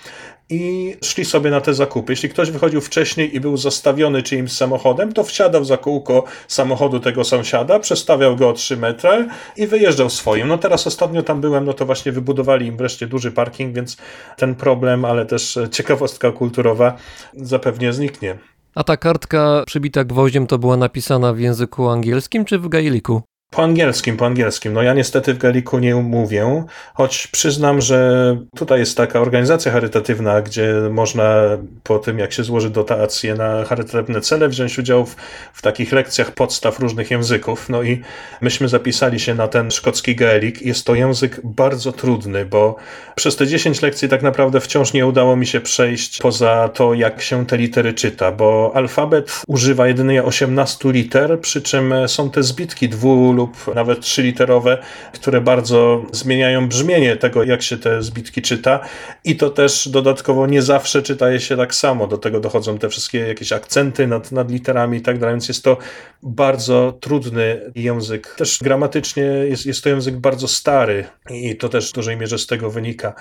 i szli sobie na te zakupy. Jeśli ktoś wychodził wcześniej i był zastawiony czyimś samochodem, to wsiadał za kółko samochodu tego sąsiada, przestawiał go o 3 metry i wyjeżdżał swoim. No teraz ostatnio tam byłem, no to właśnie wybudowali im wreszcie duży parking, więc ten problem, ale też ciekawostka kulturowa zapewnie zniknie. A ta kartka przybita gwoździem to była napisana w języku angielskim czy w gaeliku? Po angielskim, po angielskim. No ja niestety w Galiku nie mówię, choć przyznam, że tutaj jest taka organizacja charytatywna, gdzie można po tym, jak się złoży dotacje na charytatywne cele, wziąć udział w, w takich lekcjach podstaw różnych języków. No i myśmy zapisali się na ten szkocki gaelik. Jest to język bardzo trudny, bo przez te 10 lekcji tak naprawdę wciąż nie udało mi się przejść poza to, jak się te litery czyta, bo alfabet używa jedynie 18 liter, przy czym są te zbitki dwu lub nawet trzyliterowe, które bardzo zmieniają brzmienie tego, jak się te zbitki czyta i to też dodatkowo nie zawsze czytaje się tak samo. Do tego dochodzą te wszystkie jakieś akcenty nad, nad literami i tak dalej, więc jest to bardzo trudny język. Też gramatycznie jest, jest to język bardzo stary i to też w dużej mierze z tego wynika.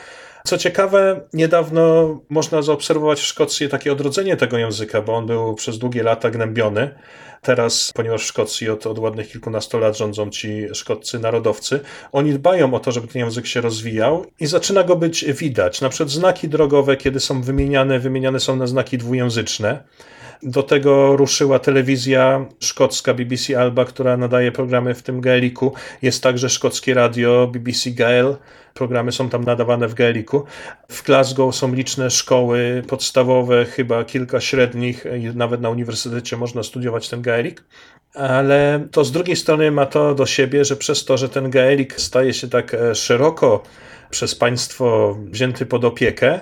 Co ciekawe, niedawno można zaobserwować w Szkocji takie odrodzenie tego języka, bo on był przez długie lata gnębiony. Teraz, ponieważ w Szkocji od, od ładnych kilkunastu lat rządzą ci szkoccy narodowcy, oni dbają o to, żeby ten język się rozwijał i zaczyna go być widać. Na przykład znaki drogowe, kiedy są wymieniane, wymieniane są na znaki dwujęzyczne. Do tego ruszyła telewizja szkocka BBC Alba, która nadaje programy w tym gaeliku. Jest także szkockie radio BBC Gael. Programy są tam nadawane w gaeliku. W Glasgow są liczne szkoły podstawowe, chyba kilka średnich, nawet na uniwersytecie można studiować ten gaelik. Ale to z drugiej strony ma to do siebie, że przez to, że ten gaelik staje się tak e, szeroko przez państwo wzięty pod opiekę,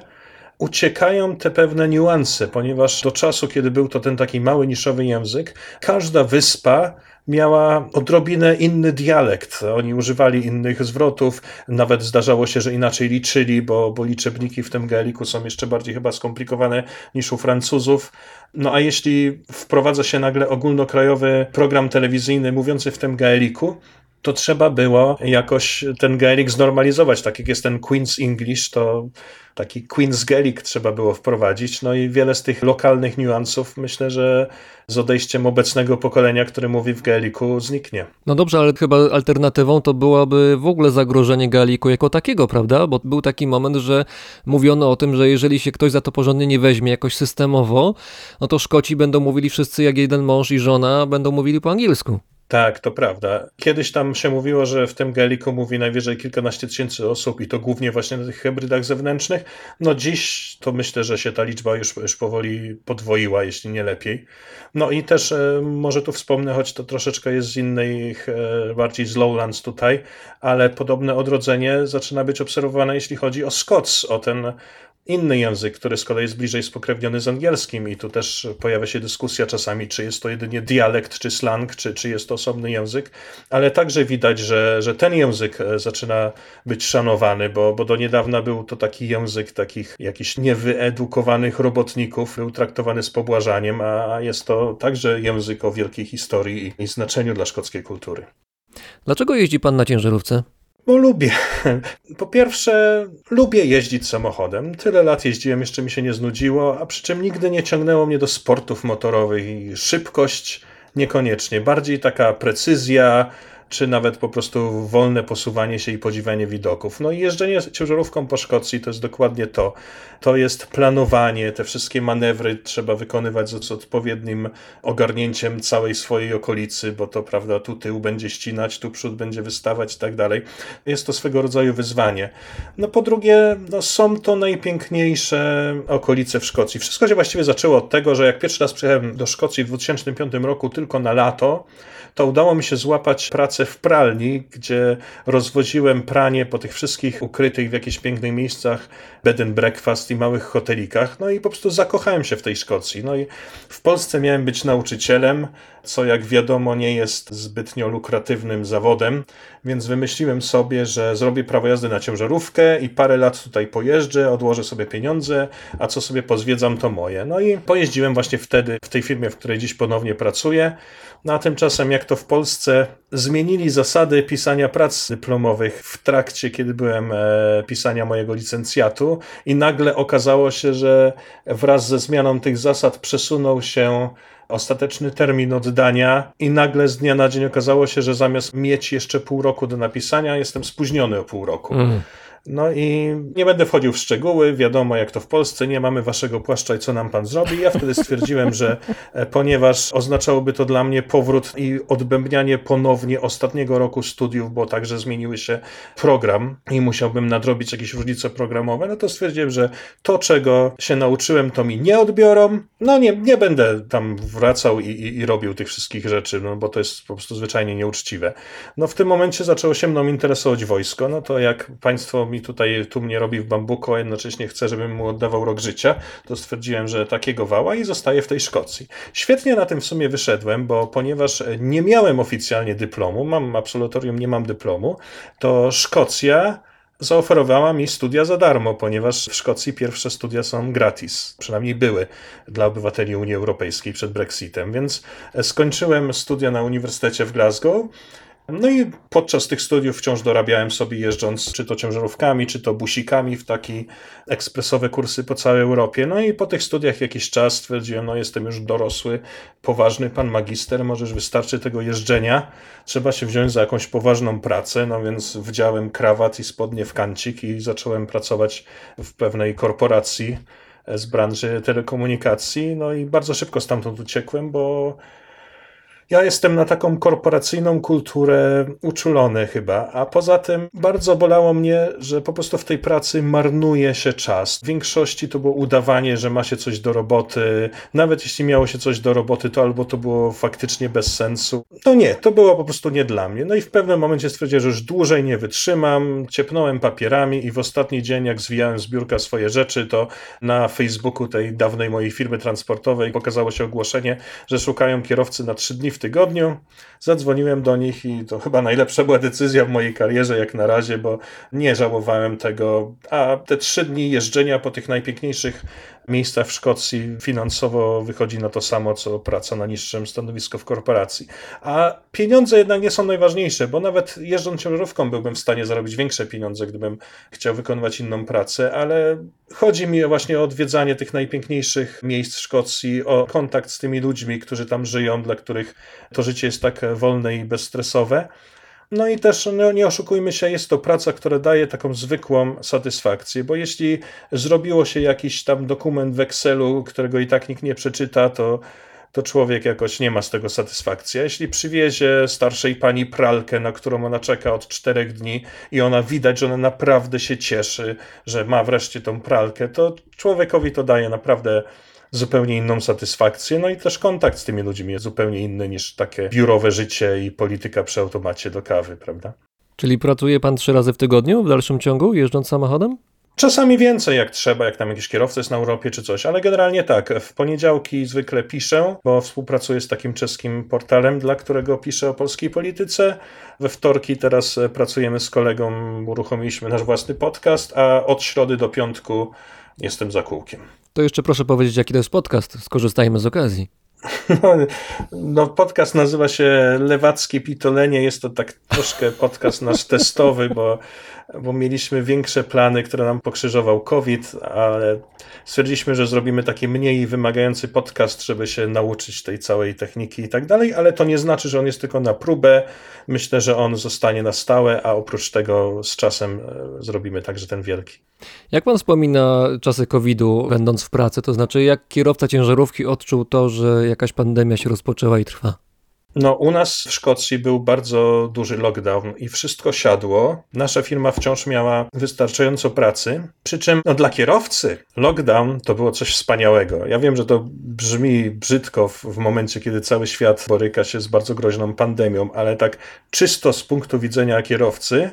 uciekają te pewne niuanse, ponieważ do czasu, kiedy był to ten taki mały niszowy język, każda wyspa miała odrobinę inny dialekt. Oni używali innych zwrotów, nawet zdarzało się, że inaczej liczyli, bo, bo liczebniki w tym gaeliku są jeszcze bardziej chyba skomplikowane niż u Francuzów. No a jeśli wprowadza się nagle ogólnokrajowy program telewizyjny mówiący w tym gaeliku, to trzeba było jakoś ten Gaelic znormalizować. Tak jak jest ten Queen's English, to taki Queen's Gaelic trzeba było wprowadzić. No i wiele z tych lokalnych niuansów myślę, że z odejściem obecnego pokolenia, które mówi w Gaeliku, zniknie. No dobrze, ale chyba alternatywą to byłaby w ogóle zagrożenie Gaeliku jako takiego, prawda? Bo był taki moment, że mówiono o tym, że jeżeli się ktoś za to porządnie nie weźmie jakoś systemowo, no to Szkoci będą mówili wszyscy jak jeden mąż i żona, będą mówili po angielsku. Tak, to prawda. Kiedyś tam się mówiło, że w tym Gaeliku mówi najwyżej kilkanaście tysięcy osób i to głównie właśnie na tych hybrydach zewnętrznych. No dziś to myślę, że się ta liczba już, już powoli podwoiła, jeśli nie lepiej. No i też e, może tu wspomnę, choć to troszeczkę jest z innych, e, bardziej z Lowlands tutaj, ale podobne odrodzenie zaczyna być obserwowane, jeśli chodzi o Scots, o ten inny język, który z kolei jest bliżej spokrewniony z angielskim i tu też pojawia się dyskusja czasami, czy jest to jedynie dialekt, czy slang, czy, czy jest to osobny język, ale także widać, że, że ten język e, zaczyna być szanowany, bo, bo do niedawna był to taki język takich jakichś niewyedukowanych robotników, był traktowany z pobłażaniem, a jest to także język o wielkiej historii i znaczeniu dla szkockiej kultury. Dlaczego jeździ pan na ciężarówce? Bo lubię. Po pierwsze, lubię jeździć samochodem. Tyle lat jeździłem, jeszcze mi się nie znudziło, a przy czym nigdy nie ciągnęło mnie do sportów motorowych i szybkość niekoniecznie. Bardziej taka precyzja, czy nawet po prostu wolne posuwanie się i podziwianie widoków. No i jeżdżenie ciężarówką po Szkocji to jest dokładnie to. To jest planowanie, te wszystkie manewry trzeba wykonywać z odpowiednim ogarnięciem całej swojej okolicy, bo to prawda, tu tył będzie ścinać, tu przód będzie wystawać i tak dalej. Jest to swego rodzaju wyzwanie. No po drugie, no, są to najpiękniejsze okolice w Szkocji. Wszystko się właściwie zaczęło od tego, że jak pierwszy raz przyjechałem do Szkocji w 2005 roku tylko na lato, to udało mi się złapać pracę w pralni, gdzie rozwoziłem pranie po tych wszystkich ukrytych w jakichś pięknych miejscach bed and breakfast i małych hotelikach. No i po prostu zakochałem się w tej Szkocji. No i w Polsce miałem być nauczycielem, co jak wiadomo nie jest zbytnio lukratywnym zawodem, więc wymyśliłem sobie, że zrobię prawo jazdy na ciężarówkę i parę lat tutaj pojeżdżę, odłożę sobie pieniądze, a co sobie pozwiedzam to moje. No i pojeździłem właśnie wtedy w tej firmie, w której dziś ponownie pracuję. No a tymczasem, jak to w Polsce, zmienili zasady pisania prac dyplomowych w trakcie, kiedy byłem e, pisania mojego licencjatu, i nagle okazało się, że wraz ze zmianą tych zasad przesunął się ostateczny termin oddania i nagle z dnia na dzień okazało się, że zamiast mieć jeszcze pół roku do napisania, jestem spóźniony o pół roku. Mm. No i nie będę wchodził w szczegóły, wiadomo jak to w Polsce, nie mamy waszego płaszcza i co nam pan zrobi. Ja wtedy stwierdziłem, że e, ponieważ oznaczałoby to dla mnie powrót i odbębnianie ponownie ostatniego roku studiów, bo także zmieniły się program i musiałbym nadrobić jakieś różnice programowe, no to stwierdziłem, że to czego się nauczyłem, to mi nie odbiorą. No nie, nie będę tam wracał i, i, i robił tych wszystkich rzeczy, no bo to jest po prostu zwyczajnie nieuczciwe. No w tym momencie zaczęło się mną interesować wojsko, no to jak państwo mi tutaj tu mnie robi w bambuko, a jednocześnie chce, żebym mu oddawał rok życia, to stwierdziłem, że takiego wała i zostaję w tej Szkocji. Świetnie na tym w sumie wyszedłem, bo ponieważ nie miałem oficjalnie dyplomu, mam absolutorium, nie mam dyplomu, to Szkocja zaoferowała mi studia za darmo, ponieważ w Szkocji pierwsze studia są gratis, przynajmniej były dla obywateli Unii Europejskiej przed Brexitem, więc skończyłem studia na Uniwersytecie w Glasgow no i podczas tych studiów wciąż dorabiałem sobie jeżdżąc czy to ciężarówkami, czy to busikami w takie ekspresowe kursy po całej Europie. No i po tych studiach jakiś czas stwierdziłem, no jestem już dorosły, poważny pan magister, możesz wystarczy tego jeżdżenia, trzeba się wziąć za jakąś poważną pracę, no więc wdziałem krawat i spodnie w kancik i zacząłem pracować w pewnej korporacji z branży telekomunikacji, no i bardzo szybko stamtąd uciekłem, bo ja jestem na taką korporacyjną kulturę uczulony chyba, a poza tym bardzo bolało mnie, że po prostu w tej pracy marnuje się czas. W większości to było udawanie, że ma się coś do roboty. Nawet jeśli miało się coś do roboty, to albo to było faktycznie bez sensu. No nie, to było po prostu nie dla mnie. No i w pewnym momencie stwierdziłem, że już dłużej nie wytrzymam. Ciepnąłem papierami i w ostatni dzień, jak zwijałem z biurka swoje rzeczy, to na Facebooku tej dawnej mojej firmy transportowej pokazało się ogłoszenie, że szukają kierowcy na trzy dni w tygodniu. Zadzwoniłem do nich i to chyba najlepsza była decyzja w mojej karierze jak na razie, bo nie żałowałem tego. A te trzy dni jeżdżenia po tych najpiękniejszych miejscach w Szkocji finansowo wychodzi na to samo, co praca na niższym stanowisku w korporacji. A pieniądze jednak nie są najważniejsze, bo nawet jeżdżąc ciężarówką byłbym w stanie zarobić większe pieniądze, gdybym chciał wykonywać inną pracę, ale chodzi mi właśnie o odwiedzanie tych najpiękniejszych miejsc w Szkocji, o kontakt z tymi ludźmi, którzy tam żyją, dla których to życie jest tak wolne i bezstresowe. No i też no, nie oszukujmy się, jest to praca, która daje taką zwykłą satysfakcję, bo jeśli zrobiło się jakiś tam dokument w Excelu, którego i tak nikt nie przeczyta, to, to człowiek jakoś nie ma z tego satysfakcji. A jeśli przywiezie starszej pani pralkę, na którą ona czeka od czterech dni i ona widać, że ona naprawdę się cieszy, że ma wreszcie tą pralkę, to człowiekowi to daje naprawdę zupełnie inną satysfakcję. No i też kontakt z tymi ludźmi jest zupełnie inny niż takie biurowe życie i polityka przy automacie do kawy, prawda? Czyli pracuje pan trzy razy w tygodniu w dalszym ciągu, jeżdżąc samochodem? Czasami więcej jak trzeba, jak tam jakiś kierowca jest na Europie czy coś, ale generalnie tak. W poniedziałki zwykle piszę, bo współpracuję z takim czeskim portalem, dla którego piszę o polskiej polityce. We wtorki teraz pracujemy z kolegą, uruchomiliśmy nasz własny podcast, a od środy do piątku jestem za kółkiem. To jeszcze proszę powiedzieć, jaki to jest podcast. Skorzystajmy z okazji. No, no, podcast nazywa się Lewackie Pitolenie. Jest to tak troszkę podcast nasz testowy, bo, bo mieliśmy większe plany, które nam pokrzyżował COVID, ale stwierdziliśmy, że zrobimy taki mniej wymagający podcast, żeby się nauczyć tej całej techniki i tak dalej, ale to nie znaczy, że on jest tylko na próbę. Myślę, że on zostanie na stałe, a oprócz tego z czasem e, zrobimy także ten wielki. Jak pan wspomina czasy COVID-u, będąc w pracy, to znaczy jak kierowca ciężarówki odczuł to, że jakaś pandemia się rozpoczęła i trwa? No, u nas w Szkocji był bardzo duży lockdown i wszystko siadło. Nasza firma wciąż miała wystarczająco pracy. Przy czym no, dla kierowcy lockdown to było coś wspaniałego. Ja wiem, że to brzmi brzydko w, w momencie, kiedy cały świat boryka się z bardzo groźną pandemią, ale tak czysto z punktu widzenia kierowcy,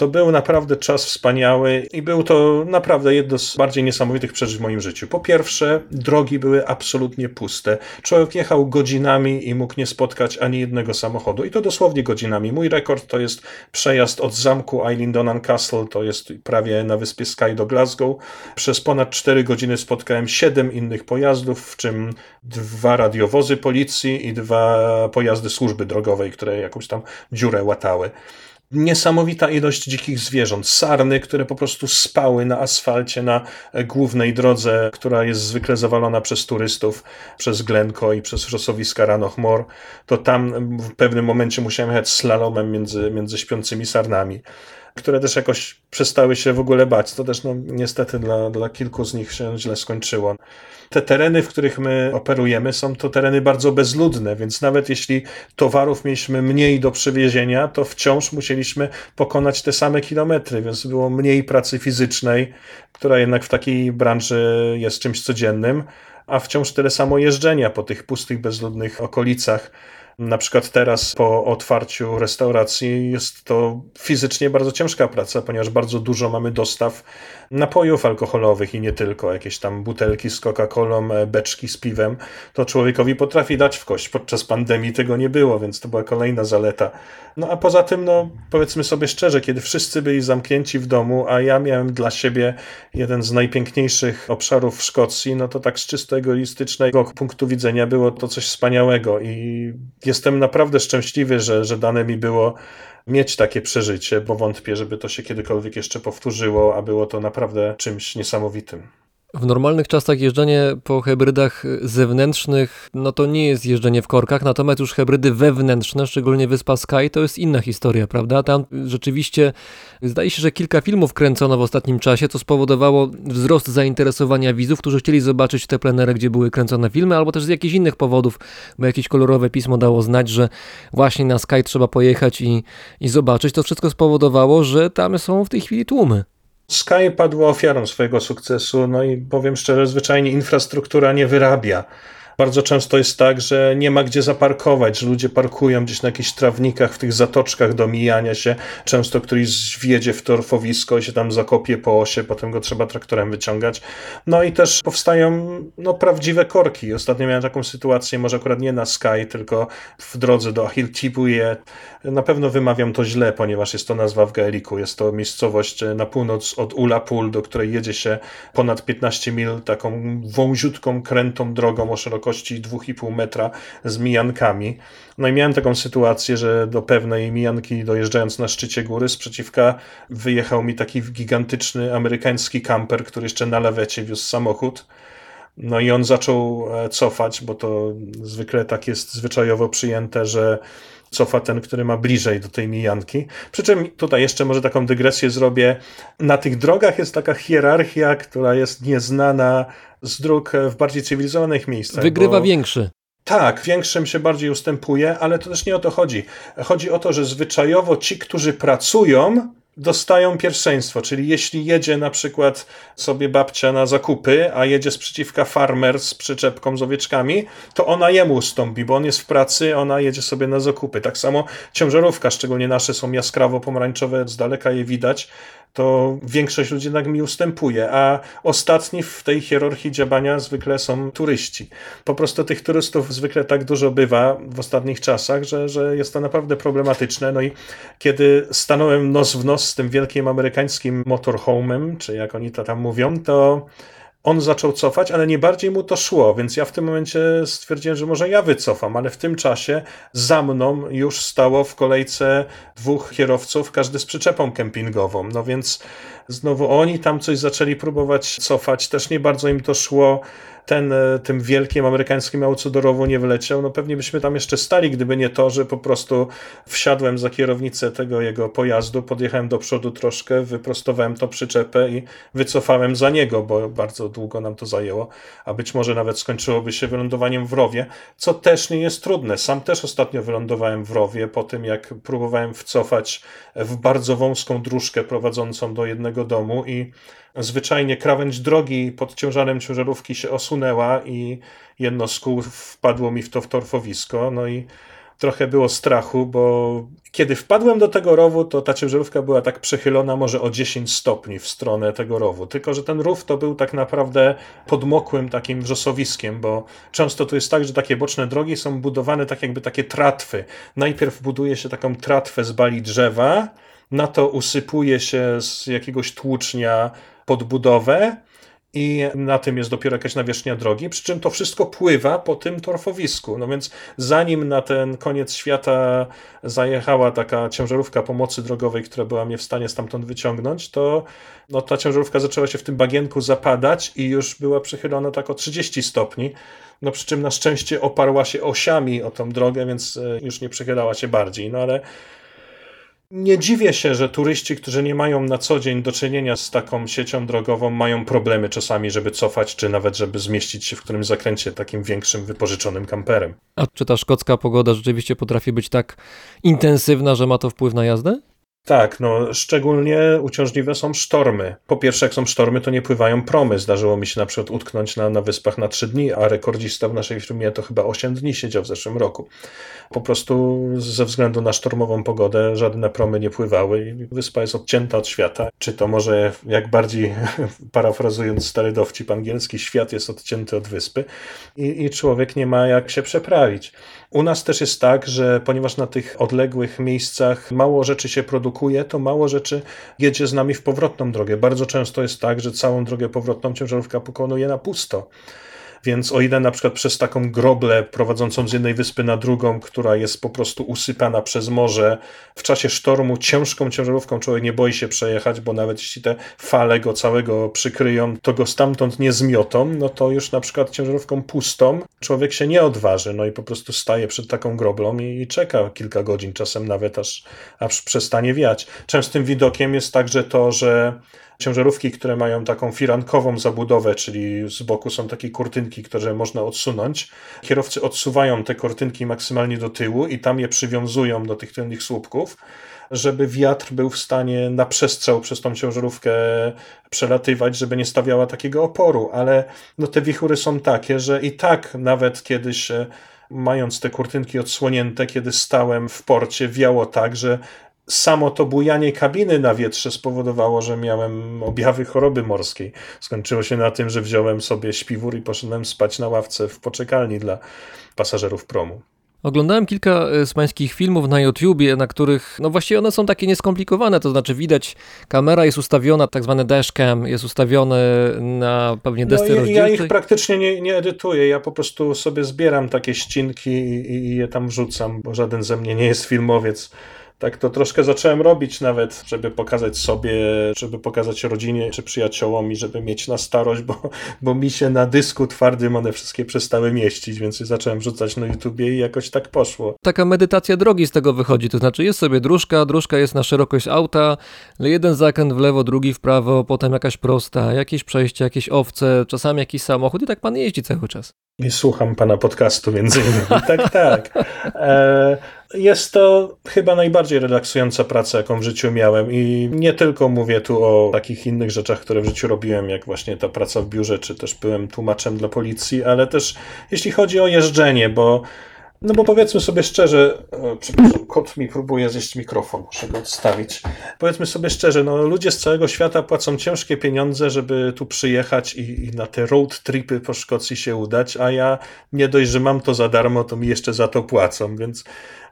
to był naprawdę czas wspaniały i był to naprawdę jedno z bardziej niesamowitych przeżyć w moim życiu. Po pierwsze, drogi były absolutnie puste. Człowiek jechał godzinami i mógł nie spotkać ani jednego samochodu. I to dosłownie godzinami. Mój rekord to jest przejazd od zamku Eilindonan Castle, to jest prawie na wyspie Skye do Glasgow. Przez ponad 4 godziny spotkałem 7 innych pojazdów, w czym dwa radiowozy policji i dwa pojazdy służby drogowej, które jakąś tam dziurę łatały niesamowita ilość dzikich zwierząt. Sarny, które po prostu spały na asfalcie na głównej drodze, która jest zwykle zawalona przez turystów, przez Glencoe i przez wrzosowiska Ranochmor. To tam w pewnym momencie musiałem jechać slalomem między, między śpiącymi sarnami które też jakoś przestały się w ogóle bać. To też no, niestety dla, dla kilku z nich się źle skończyło. Te tereny, w których my operujemy, są to tereny bardzo bezludne, więc nawet jeśli towarów mieliśmy mniej do przywiezienia, to wciąż musieliśmy pokonać te same kilometry, więc było mniej pracy fizycznej, która jednak w takiej branży jest czymś codziennym, a wciąż tyle samo jeżdżenia po tych pustych, bezludnych okolicach. Na przykład teraz po otwarciu restauracji jest to fizycznie bardzo ciężka praca, ponieważ bardzo dużo mamy dostaw napojów alkoholowych i nie tylko, jakieś tam butelki z Coca-Colą, e, beczki z piwem. To człowiekowi potrafi dać w kość. Podczas pandemii tego nie było, więc to była kolejna zaleta. No a poza tym, no powiedzmy sobie szczerze, kiedy wszyscy byli zamknięci w domu, a ja miałem dla siebie jeden z najpiękniejszych obszarów w Szkocji, no to tak z czysto egoistycznego punktu widzenia było to coś wspaniałego i jestem naprawdę szczęśliwy, że, że dane mi było mieć takie przeżycie, bo wątpię, żeby to się kiedykolwiek jeszcze powtórzyło, a było to naprawdę czymś niesamowitym. W normalnych czasach jeżdżenie po hybrydach zewnętrznych, no to nie jest jeżdżenie w korkach, natomiast już hybrydy wewnętrzne, szczególnie wyspa Sky, to jest inna historia, prawda? Tam rzeczywiście zdaje się, że kilka filmów kręcono w ostatnim czasie, co spowodowało wzrost zainteresowania widzów, którzy chcieli zobaczyć te plenery, gdzie były kręcone filmy, albo też z jakichś innych powodów, bo jakieś kolorowe pismo dało znać, że właśnie na Sky trzeba pojechać i, i zobaczyć. To wszystko spowodowało, że tam są w tej chwili tłumy. Sky padło ofiarą swojego sukcesu, no i powiem szczerze, zwyczajnie infrastruktura nie wyrabia Bardzo często jest tak, że nie ma gdzie zaparkować, że ludzie parkują gdzieś na jakichś trawnikach, w tych zatoczkach do mijania się. Często któryś wjedzie w torfowisko i się tam zakopie po osie, potem go trzeba traktorem wyciągać. No i też powstają no, prawdziwe korki. Ostatnio miałem taką sytuację, może akurat nie na Sky, tylko w drodze do Ahiltibuje. Na pewno wymawiam to źle, ponieważ jest to nazwa w gaeliku. Jest to miejscowość na północ od Ulapul, do której jedzie się ponad 15 mil taką wąziutką, krętą drogą o szerokości 2,5 metra z mijankami. No i miałem taką sytuację, że do pewnej mijanki dojeżdżając na szczycie góry sprzeciwka wyjechał mi taki gigantyczny amerykański kamper, który jeszcze na lewecie wiózł samochód. No i on zaczął e, cofać, bo to zwykle tak jest zwyczajowo przyjęte, że cofa ten, który ma bliżej do tej mijanki. Przy czym tutaj jeszcze może taką dygresję zrobię. Na tych drogach jest taka hierarchia, która jest nieznana z dróg w bardziej cywilizowanych miejscach. Wygrywa bo... większy. Tak, większym się bardziej ustępuje, ale to też nie o to chodzi. Chodzi o to, że zwyczajowo ci, którzy pracują, dostają pierwszeństwo, czyli jeśli jedzie na przykład sobie babcia na zakupy, a jedzie sprzeciwka farmer z przyczepką z owieczkami, to ona jemu ustąpi, bo on jest w pracy, ona jedzie sobie na zakupy. Tak samo ciężarówka, szczególnie nasze są jaskrawo pomarańczowe, z daleka je widać, to większość ludzi jednak mi ustępuje, a ostatni w tej hierarchii działania zwykle są turyści. Po prostu tych turystów zwykle tak dużo bywa w ostatnich czasach, że, że jest to naprawdę problematyczne. No i kiedy stanąłem nos w nos z tym wielkim amerykańskim motorhomem, czy jak oni to tam mówią, to on zaczął cofać, ale nie bardziej mu to szło, więc ja w tym momencie stwierdziłem, że może ja wycofam, ale w tym czasie za mną już stało w kolejce dwóch kierowców, każdy z przyczepą kempingową. No więc znowu oni tam coś zaczęli próbować cofać, też nie bardzo im to szło ten e, tym wielkim amerykańskim autodorowo nie wyleciał, no pewnie byśmy tam jeszcze stali, gdyby nie to, że po prostu wsiadłem za kierownicę tego jego pojazdu, podjechałem do przodu troszkę, wyprostowałem to przyczepę i wycofałem za niego, bo bardzo długo nam to zajęło, a być może nawet skończyłoby się wylądowaniem w rowie, co też nie jest trudne. Sam też ostatnio wylądowałem w rowie po tym, jak próbowałem wcofać w bardzo wąską dróżkę prowadzącą do jednego domu i zwyczajnie krawędź drogi pod ciężarem ciężarówki się osunęła i jedno z kół wpadło mi w to w torfowisko. No i trochę było strachu, bo kiedy wpadłem do tego rowu, to ta ciężarówka była tak przechylona może o 10 stopni w stronę tego rowu. Tylko, że ten rów to był tak naprawdę podmokłym takim wrzosowiskiem, bo często to jest tak, że takie boczne drogi są budowane tak jakby takie tratwy. Najpierw buduje się taką tratwę z bali drzewa, na to usypuje się z jakiegoś tłucznia podbudowę i na tym jest dopiero jakaś nawierzchnia drogi, przy czym to wszystko pływa po tym torfowisku. No więc zanim na ten koniec świata zajechała taka ciężarówka pomocy drogowej, która była mnie w stanie stamtąd wyciągnąć, to no, ta ciężarówka zaczęła się w tym bagienku zapadać i już była przychylona tak o 30 stopni. No przy czym na szczęście oparła się osiami o tą drogę, więc e, już nie przychylała się bardziej. No ale nie dziwię się, że turyści, którzy nie mają na co dzień do czynienia z taką siecią drogową, mają problemy czasami, żeby cofać, czy nawet żeby zmieścić się w którymś zakręcie takim większym, wypożyczonym kamperem. A czy ta szkocka pogoda rzeczywiście potrafi być tak intensywna, że ma to wpływ na jazdę? Tak, no szczególnie uciążliwe są sztormy. Po pierwsze, jak są sztormy, to nie pływają promy. Zdarzyło mi się na przykład utknąć na, na wyspach na 3 dni, a rekordzista w naszej firmie to chyba 8 dni siedział w zeszłym roku. Po prostu ze względu na sztormową pogodę żadne promy nie pływały i wyspa jest odcięta od świata. Czy to może, jak bardziej parafrazując stary dowcip angielski, świat jest odcięty od wyspy i, i człowiek nie ma jak się przeprawić. U nas też jest tak, że ponieważ na tych odległych miejscach mało rzeczy się produkuje, to mało rzeczy jedzie z nami w powrotną drogę. Bardzo często jest tak, że całą drogę powrotną ciężarówka pokonuje na pusto. Więc o ile na przykład przez taką groblę prowadzącą z jednej wyspy na drugą, która jest po prostu usypana przez morze, w czasie sztormu ciężką ciężarówką człowiek nie boi się przejechać, bo nawet jeśli te fale go całego przykryją, to go stamtąd nie zmiotą, no to już na przykład ciężarówką pustą człowiek się nie odważy, no i po prostu staje przed taką groblą i, i czeka kilka godzin, czasem nawet aż, aż przestanie wiać. Częstym widokiem jest także to, że ciężarówki, które mają taką firankową zabudowę, czyli z boku są takie kurtynki, które można odsunąć. Kierowcy odsuwają te kurtynki maksymalnie do tyłu i tam je przywiązują do tych tylnych słupków żeby wiatr był w stanie na przestrzał przez tą ciężarówkę przelatywać, żeby nie stawiała takiego oporu, ale no te wichury są takie, że i tak nawet kiedyś mając te kurtynki odsłonięte, kiedy stałem w porcie, wiało tak, że samo to bujanie kabiny na wietrze spowodowało, że miałem objawy choroby morskiej. Skończyło się na tym, że wziąłem sobie śpiwór i poszedłem spać na ławce w poczekalni dla pasażerów promu. Oglądałem kilka e, z pańskich filmów na YouTubie, na których, no właściwie one są takie nieskomplikowane, to znaczy widać, kamera jest ustawiona, tak zwany dashcam jest ustawione na pewnie desce no, rozdzielczej. Ja ich praktycznie nie, nie edytuję, ja po prostu sobie zbieram takie ścinki i, i je tam wrzucam, bo żaden ze mnie nie jest filmowiec. Tak to troszkę zacząłem robić nawet, żeby pokazać sobie, żeby pokazać rodzinie czy przyjaciołom i żeby mieć na starość, bo, bo mi się na dysku twardym one wszystkie przestały mieścić, więc zacząłem rzucać na YouTubie i jakoś tak poszło. Taka medytacja drogi z tego wychodzi, to znaczy jest sobie dróżka, dróżka jest na szerokość auta, jeden zakręt w lewo, drugi w prawo, potem jakaś prosta, jakieś przejście, jakieś owce, czasami jakiś samochód i tak pan jeździ cały czas. I słucham pana podcastu między innymi. Tak, tak. E, jest to chyba najbardziej relaksująca praca, jaką w życiu miałem. I nie tylko mówię tu o takich innych rzeczach, które w życiu robiłem, jak właśnie ta praca w biurze, czy też byłem tłumaczem dla policji, ale też jeśli chodzi o jeżdżenie, bo no bo powiedzmy sobie szczerze, o, przepraszam, kot mi próbuje zjeść mikrofon, muszę go odstawić. Powiedzmy sobie szczerze, no ludzie z całego świata płacą ciężkie pieniądze, żeby tu przyjechać i, i na te road tripy po Szkocji się udać, a ja nie dość, że mam to za darmo, to mi jeszcze za to płacą, więc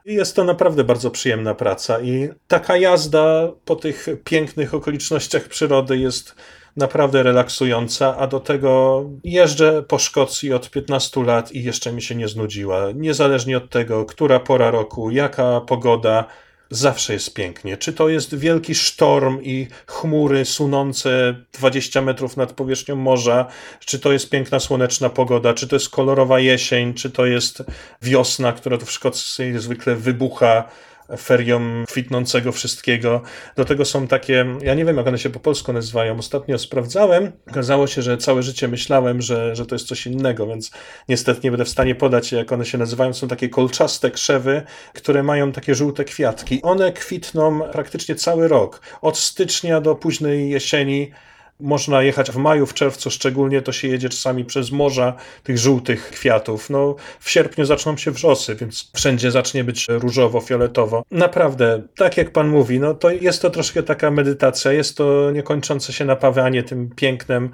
jest to naprawdę bardzo przyjemna praca i taka jazda po tych pięknych okolicznościach przyrody jest naprawdę relaksująca, a do tego jeżdżę po Szkocji od 15 lat i jeszcze mi się nie znudziła. Niezależnie od tego, która pora roku, jaka pogoda, zawsze jest pięknie. Czy to jest wielki sztorm i chmury sunące 20 metrów nad powierzchnią morza, czy to jest piękna słoneczna pogoda, czy to jest kolorowa jesień, czy to jest wiosna, która tu w Szkocji zwykle wybucha ferią kwitnącego wszystkiego. Do tego są takie, ja nie wiem jak one się po polsku nazywają, ostatnio sprawdzałem, okazało się, że całe życie myślałem, że, że to jest coś innego, więc niestety nie będę w stanie podać jak one się nazywają. Są takie kolczaste krzewy, które mają takie żółte kwiatki. One kwitną praktycznie cały rok, od stycznia do późnej jesieni można jechać w maju, w czerwcu szczególnie, to się jedzie czasami przez morza tych żółtych kwiatów. No, w sierpniu zaczną się wrzosy, więc wszędzie zacznie być różowo, fioletowo. Naprawdę, tak jak pan mówi, no to jest to troszkę taka medytacja, jest to niekończące się napawanie tym pięknem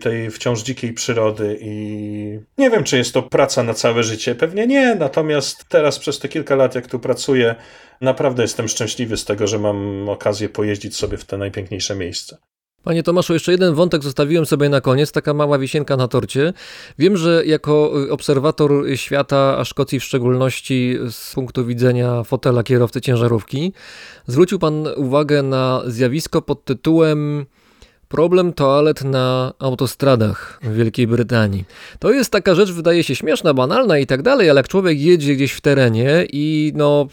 tej wciąż dzikiej przyrody i nie wiem, czy jest to praca na całe życie. Pewnie nie, natomiast teraz przez te kilka lat, jak tu pracuję, naprawdę jestem szczęśliwy z tego, że mam okazję pojeździć sobie w te najpiękniejsze miejsca. Panie Tomaszu, jeszcze jeden wątek zostawiłem sobie na koniec, taka mała wisienka na torcie. Wiem, że jako obserwator świata, a Szkocji w szczególności z punktu widzenia fotela kierowcy ciężarówki, zwrócił Pan uwagę na zjawisko pod tytułem Problem toalet na autostradach w Wielkiej Brytanii. To jest taka rzecz, wydaje się śmieszna, banalna i tak dalej, ale jak człowiek jedzie gdzieś w terenie i no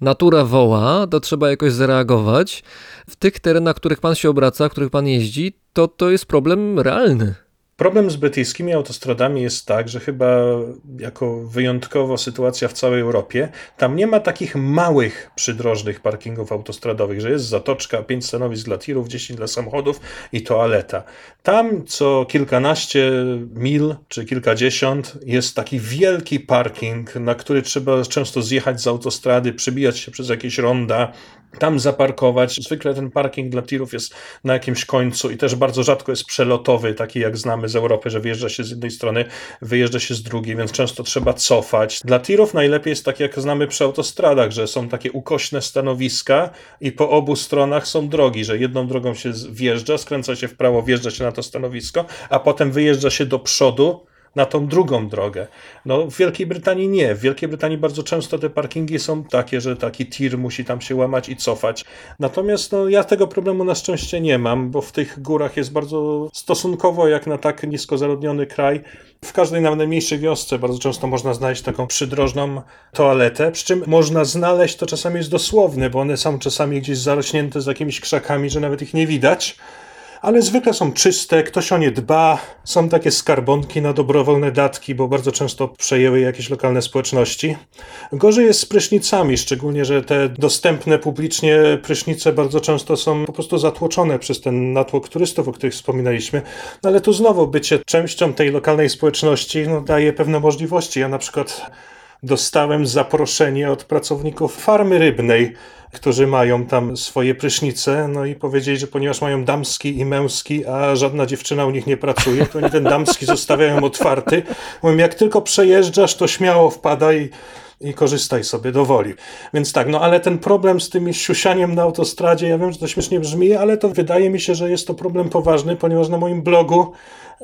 natura woła, to trzeba jakoś zareagować. W tych terenach, których pan się obraca, których pan jeździ, to to jest problem realny. Problem z brytyjskimi autostradami jest tak, że chyba jako wyjątkowo sytuacja w całej Europie, tam nie ma takich małych przydrożnych parkingów autostradowych, że jest zatoczka, pięć stanowisk dla tirów, 10 dla samochodów i toaleta. Tam co kilkanaście mil czy kilkadziesiąt jest taki wielki parking, na który trzeba często zjechać z autostrady, przybijać się przez jakieś ronda, tam zaparkować. Zwykle ten parking dla tirów jest na jakimś końcu i też bardzo rzadko jest przelotowy, taki jak znamy z Europy, że wyjeżdża się z jednej strony, wyjeżdża się z drugiej, więc często trzeba cofać. Dla tirów najlepiej jest tak jak znamy przy autostradach, że są takie ukośne stanowiska i po obu stronach są drogi, że jedną drogą się wjeżdża, skręca się w prawo, wjeżdża się na to stanowisko, a potem wyjeżdża się do przodu na tą drugą drogę. No, w Wielkiej Brytanii nie. W Wielkiej Brytanii bardzo często te parkingi są takie, że taki tir musi tam się łamać i cofać. Natomiast no, ja tego problemu na szczęście nie mam, bo w tych górach jest bardzo stosunkowo jak na tak nisko zaludniony kraj. W każdej nawet najmniejszej wiosce bardzo często można znaleźć taką przydrożną toaletę, przy czym można znaleźć, to czasami jest dosłowne, bo one są czasami gdzieś zarośnięte z jakimiś krzakami, że nawet ich nie widać ale zwykle są czyste, ktoś o nie dba, są takie skarbonki na dobrowolne datki, bo bardzo często przejęły jakieś lokalne społeczności. Gorzej jest z prysznicami, szczególnie, że te dostępne publicznie prysznice bardzo często są po prostu zatłoczone przez ten natłok turystów, o których wspominaliśmy. No ale tu znowu bycie częścią tej lokalnej społeczności no, daje pewne możliwości. Ja na przykład dostałem zaproszenie od pracowników farmy rybnej, którzy mają tam swoje prysznice, no i powiedzieli, że ponieważ mają damski i męski, a żadna dziewczyna u nich nie pracuje, to oni ten damski zostawiają otwarty. Mówię, jak tylko przejeżdżasz, to śmiało wpadaj i korzystaj sobie do woli. Więc tak, no ale ten problem z tym siusianiem na autostradzie, ja wiem, że to śmiesznie brzmi, ale to wydaje mi się, że jest to problem poważny, ponieważ na moim blogu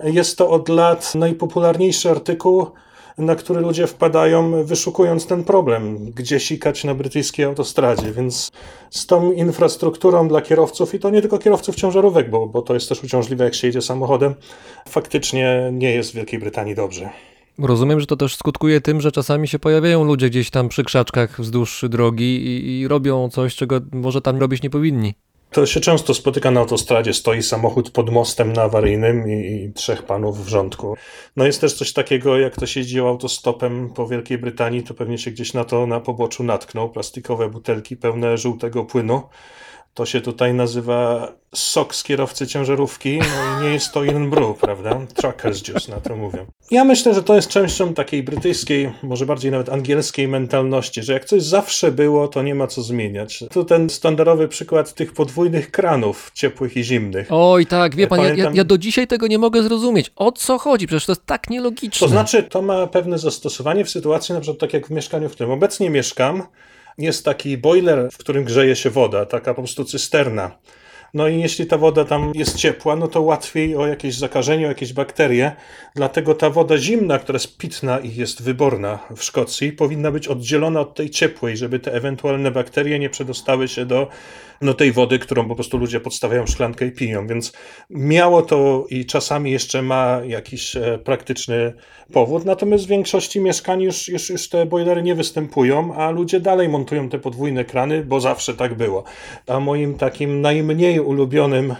jest to od lat najpopularniejszy artykuł na który ludzie wpadają, wyszukując ten problem, gdzie sikać na brytyjskiej autostradzie. Więc z tą infrastrukturą dla kierowców, i to nie tylko kierowców ciężarówek, bo, bo to jest też uciążliwe, jak się jedzie samochodem, faktycznie nie jest w Wielkiej Brytanii dobrze. Rozumiem, że to też skutkuje tym, że czasami się pojawiają ludzie gdzieś tam przy krzaczkach wzdłuż drogi i, i robią coś, czego może tam robić nie powinni. To się często spotyka na autostradzie. Stoi samochód pod mostem na awaryjnym i, i, trzech panów w rządku. No jest też coś takiego, jak ktoś jeździł autostopem po Wielkiej Brytanii, to pewnie się gdzieś na to na poboczu natknął. Plastikowe butelki pełne żółtego płynu. To się tutaj nazywa sok z kierowcy ciężarówki, no i nie jest to in brew, prawda? Truckers juice na to mówią. Ja myślę, że to jest częścią takiej brytyjskiej, może bardziej nawet angielskiej mentalności, że jak coś zawsze było, to nie ma co zmieniać. Tu ten standardowy przykład tych podwójnych kranów ciepłych i zimnych. Oj tak, wie pan, Pamiętam... ja, ja, do dzisiaj tego nie mogę zrozumieć. O co chodzi? Przecież to jest tak nielogiczne. To znaczy, to ma pewne zastosowanie w sytuacji, na przykład tak jak w mieszkaniu, w którym obecnie mieszkam, jest taki boiler, w którym grzeje się woda, taka po prostu cysterna. No i jeśli ta woda tam jest ciepła, no to łatwiej o jakieś zakażenie, o jakieś bakterie. Dlatego ta woda zimna, która jest pitna i jest wyborna w Szkocji, powinna być oddzielona od tej ciepłej, żeby te ewentualne bakterie nie przedostały się do no, tej wody, którą po prostu ludzie podstawiają szklankę i piją. Więc miało to i czasami jeszcze ma jakiś e, praktyczny powód. Natomiast w większości mieszkań już, już, już te boilery nie występują, a ludzie dalej montują te podwójne krany, bo zawsze tak było. A moim takim najmniej ulubionym,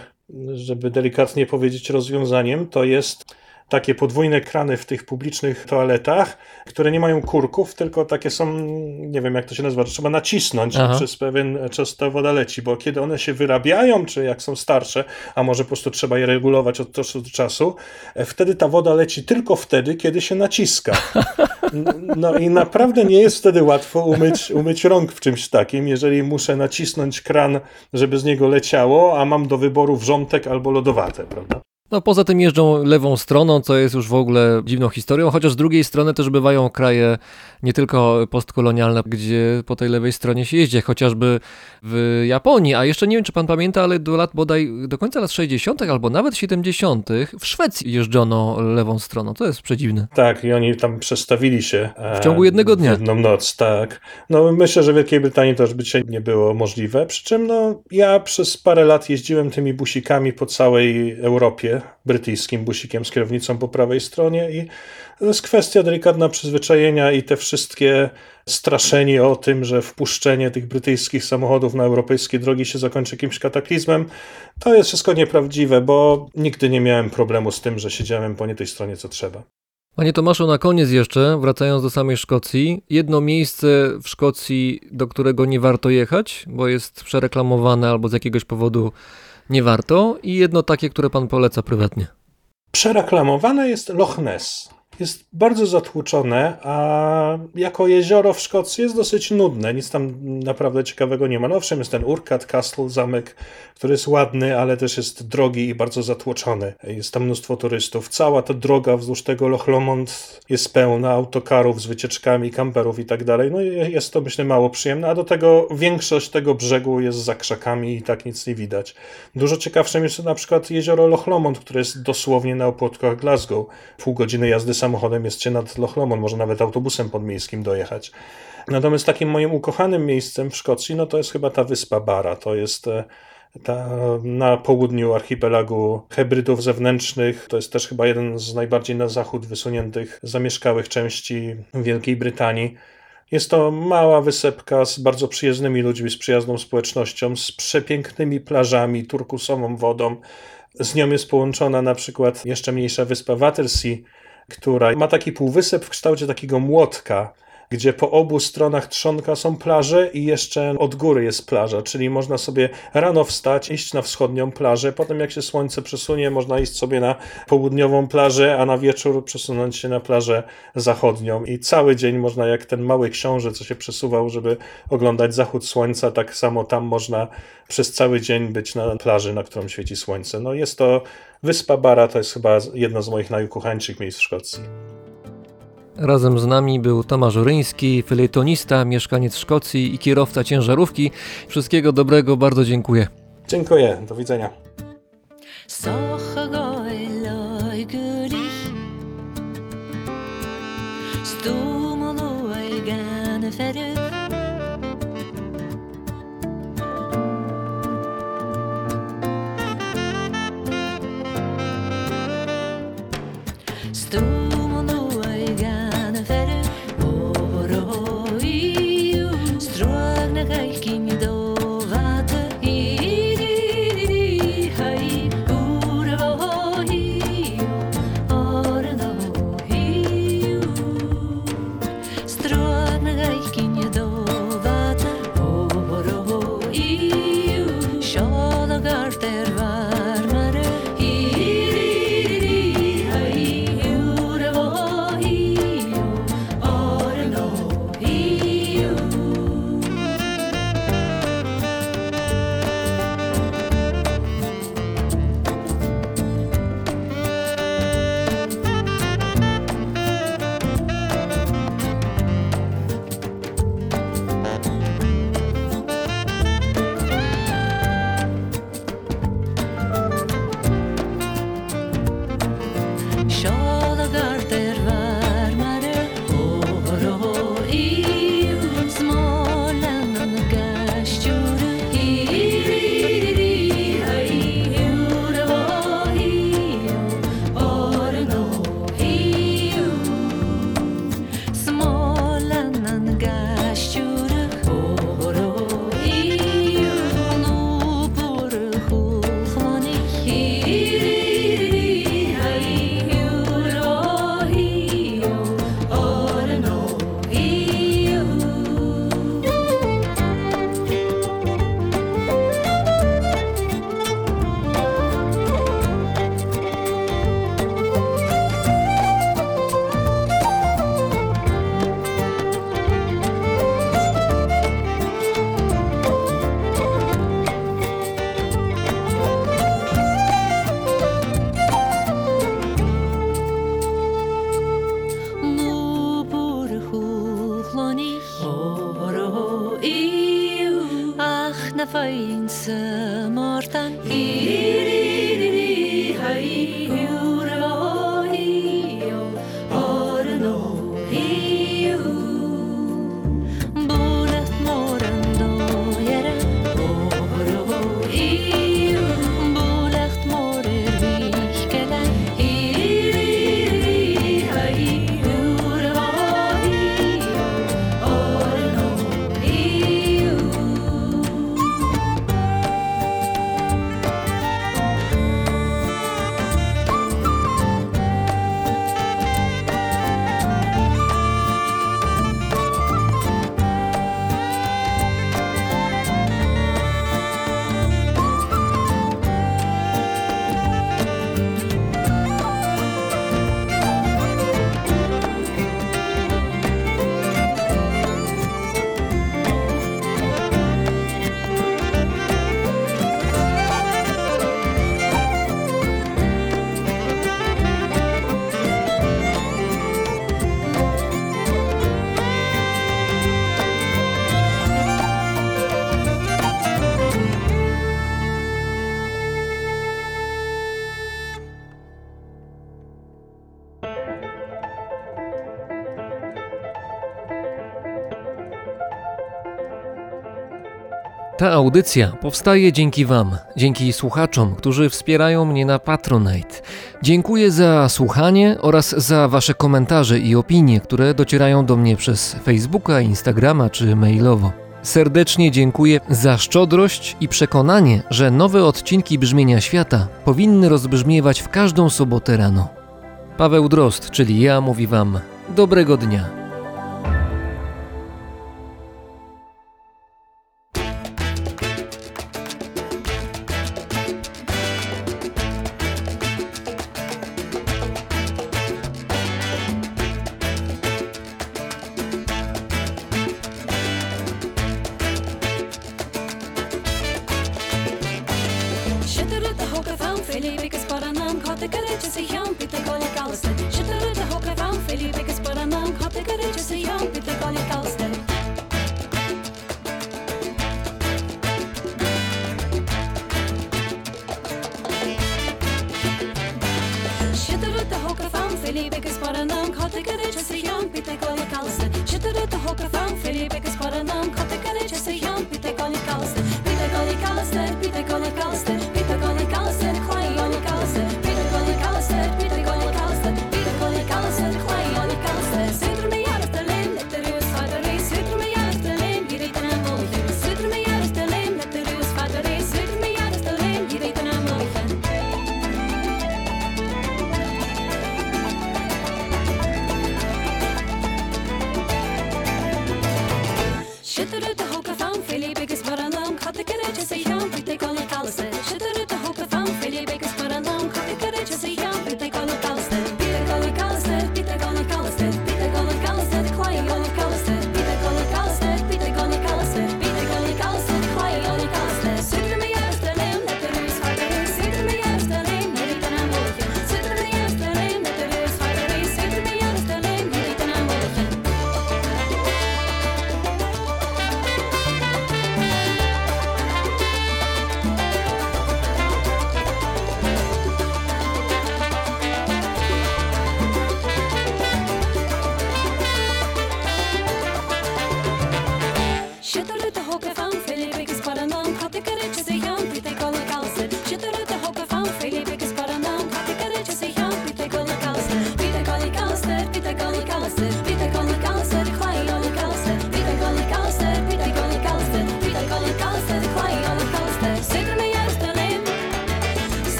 żeby delikatnie powiedzieć, rozwiązaniem to jest takie podwójne krany w tych publicznych toaletach, które nie mają kurków, tylko takie są, nie wiem jak to się nazywa, że trzeba nacisnąć Aha. przez pewien czas ta woda leci, bo kiedy one się wyrabiają, czy jak są starsze, a może po prostu trzeba je regulować od czasu do czasu, e, wtedy ta woda leci tylko wtedy, kiedy się naciska. No i naprawdę nie jest wtedy łatwo umyć, umyć rąk w czymś takim, jeżeli muszę nacisnąć kran, żeby z niego leciało, a mam do wyboru wrzątek albo lodowate, prawda? No poza tym jeżdżą lewą stroną, co jest już w ogóle dziwną historią, chociaż z drugiej strony też bywają kraje nie tylko postkolonialne, gdzie po tej lewej stronie się jeździ, chociażby w Japonii, a jeszcze nie wiem, czy pan pamięta, ale do lat bodaj, do końca lat 60. albo nawet 70. w Szwecji jeżdżono lewą stroną, to jest przedziwne. Tak, i oni tam przestawili się. W ciągu jednego dnia. jedną noc, tak. No myślę, że w Wielkiej Brytanii to już by dzisiaj nie było możliwe, przy czym no ja przez parę lat jeździłem tymi busikami po całej Europie, brytyjskim busikiem z kierownicą po prawej stronie i to jest kwestia delikatna przyzwyczajenia i te wszystkie straszenie o tym, że wpuszczenie tych brytyjskich samochodów na europejskie drogi się zakończy jakimś kataklizmem, to jest wszystko nieprawdziwe, bo nigdy nie miałem problemu z tym, że siedziałem po nie tej stronie co trzeba. Panie Tomaszu, na koniec jeszcze, wracając do samej Szkocji, jedno miejsce w Szkocji, do którego nie warto jechać, bo jest przereklamowane albo z jakiegoś powodu nie warto, i jedno takie, które pan poleca prywatnie. Przereklamowane jest Loch Ness jest bardzo zatłuczone, a jako jezioro w Szkocji jest dosyć nudne. Nic tam naprawdę ciekawego nie ma. No owszem, jest ten Urquhart Castle, zamek, który jest ładny, ale też jest drogi i bardzo zatłoczony. Jest tam mnóstwo turystów. Cała ta droga wzdłuż tego Loch Lomond jest pełna autokarów z wycieczkami, kamperów i tak dalej. No jest to myślę mało przyjemne, a do tego większość tego brzegu jest za krzakami i tak nic nie widać. Dużo ciekawszym jest na przykład jezioro Loch Lomond, które jest dosłownie na opłotkach Glasgow. Pół godziny jazdy samochodem samochodem jest się nad Loch Lomond, może nawet autobusem podmiejskim dojechać. Natomiast takim moim ukochanym miejscem w Szkocji, no to jest chyba ta wyspa Bara. To jest e, ta, na południu archipelagu hybrydów zewnętrznych. To jest też chyba jeden z najbardziej na zachód wysuniętych, zamieszkałych części Wielkiej Brytanii. Jest to mała wysepka z bardzo przyjaznymi ludźmi, z przyjazną społecznością, z przepięknymi plażami, turkusową wodą, Z nią jest połączona na przykład jeszcze mniejsza wyspa Watersea, która ma taki półwysep w kształcie takiego młotka, gdzie po obu stronach trzonka są plaże i jeszcze od góry jest plaża, czyli można sobie rano wstać, iść na wschodnią plażę, potem jak się słońce przesunie, można iść sobie na południową plażę, a na wieczór przesunąć się na plażę zachodnią i cały dzień można jak ten mały książę, co się przesuwał, żeby oglądać zachód słońca, tak samo tam można przez cały dzień być na plaży, na którą świeci słońce. No jest to Wyspa Bara, to jest chyba jedno z moich najukochańszych miejsc w Szkocji. Razem z nami był Tomasz Oryński, felietonista, mieszkaniec Szkocji i kierowca ciężarówki. Wszystkiego dobrego, bardzo dziękuję. Dziękuję, do widzenia. audycja powstaje dzięki Wam, dzięki słuchaczom, którzy wspierają mnie na Patronite. Dziękuję za słuchanie oraz za Wasze komentarze i opinie, które docierają do mnie przez Facebooka, Instagrama czy mailowo. Serdecznie dziękuję za szczodrość i przekonanie, że nowe odcinki brzmienia świata powinny rozbrzmiewać w każdą sobotę rano. Paweł Drost, czyli ja, mówi Wam dobrego dnia. Felipe Gasparanam, Kotika de Chasian, Pite Goya Callister, Chitara to Hokafam, Felipe Gasparanam,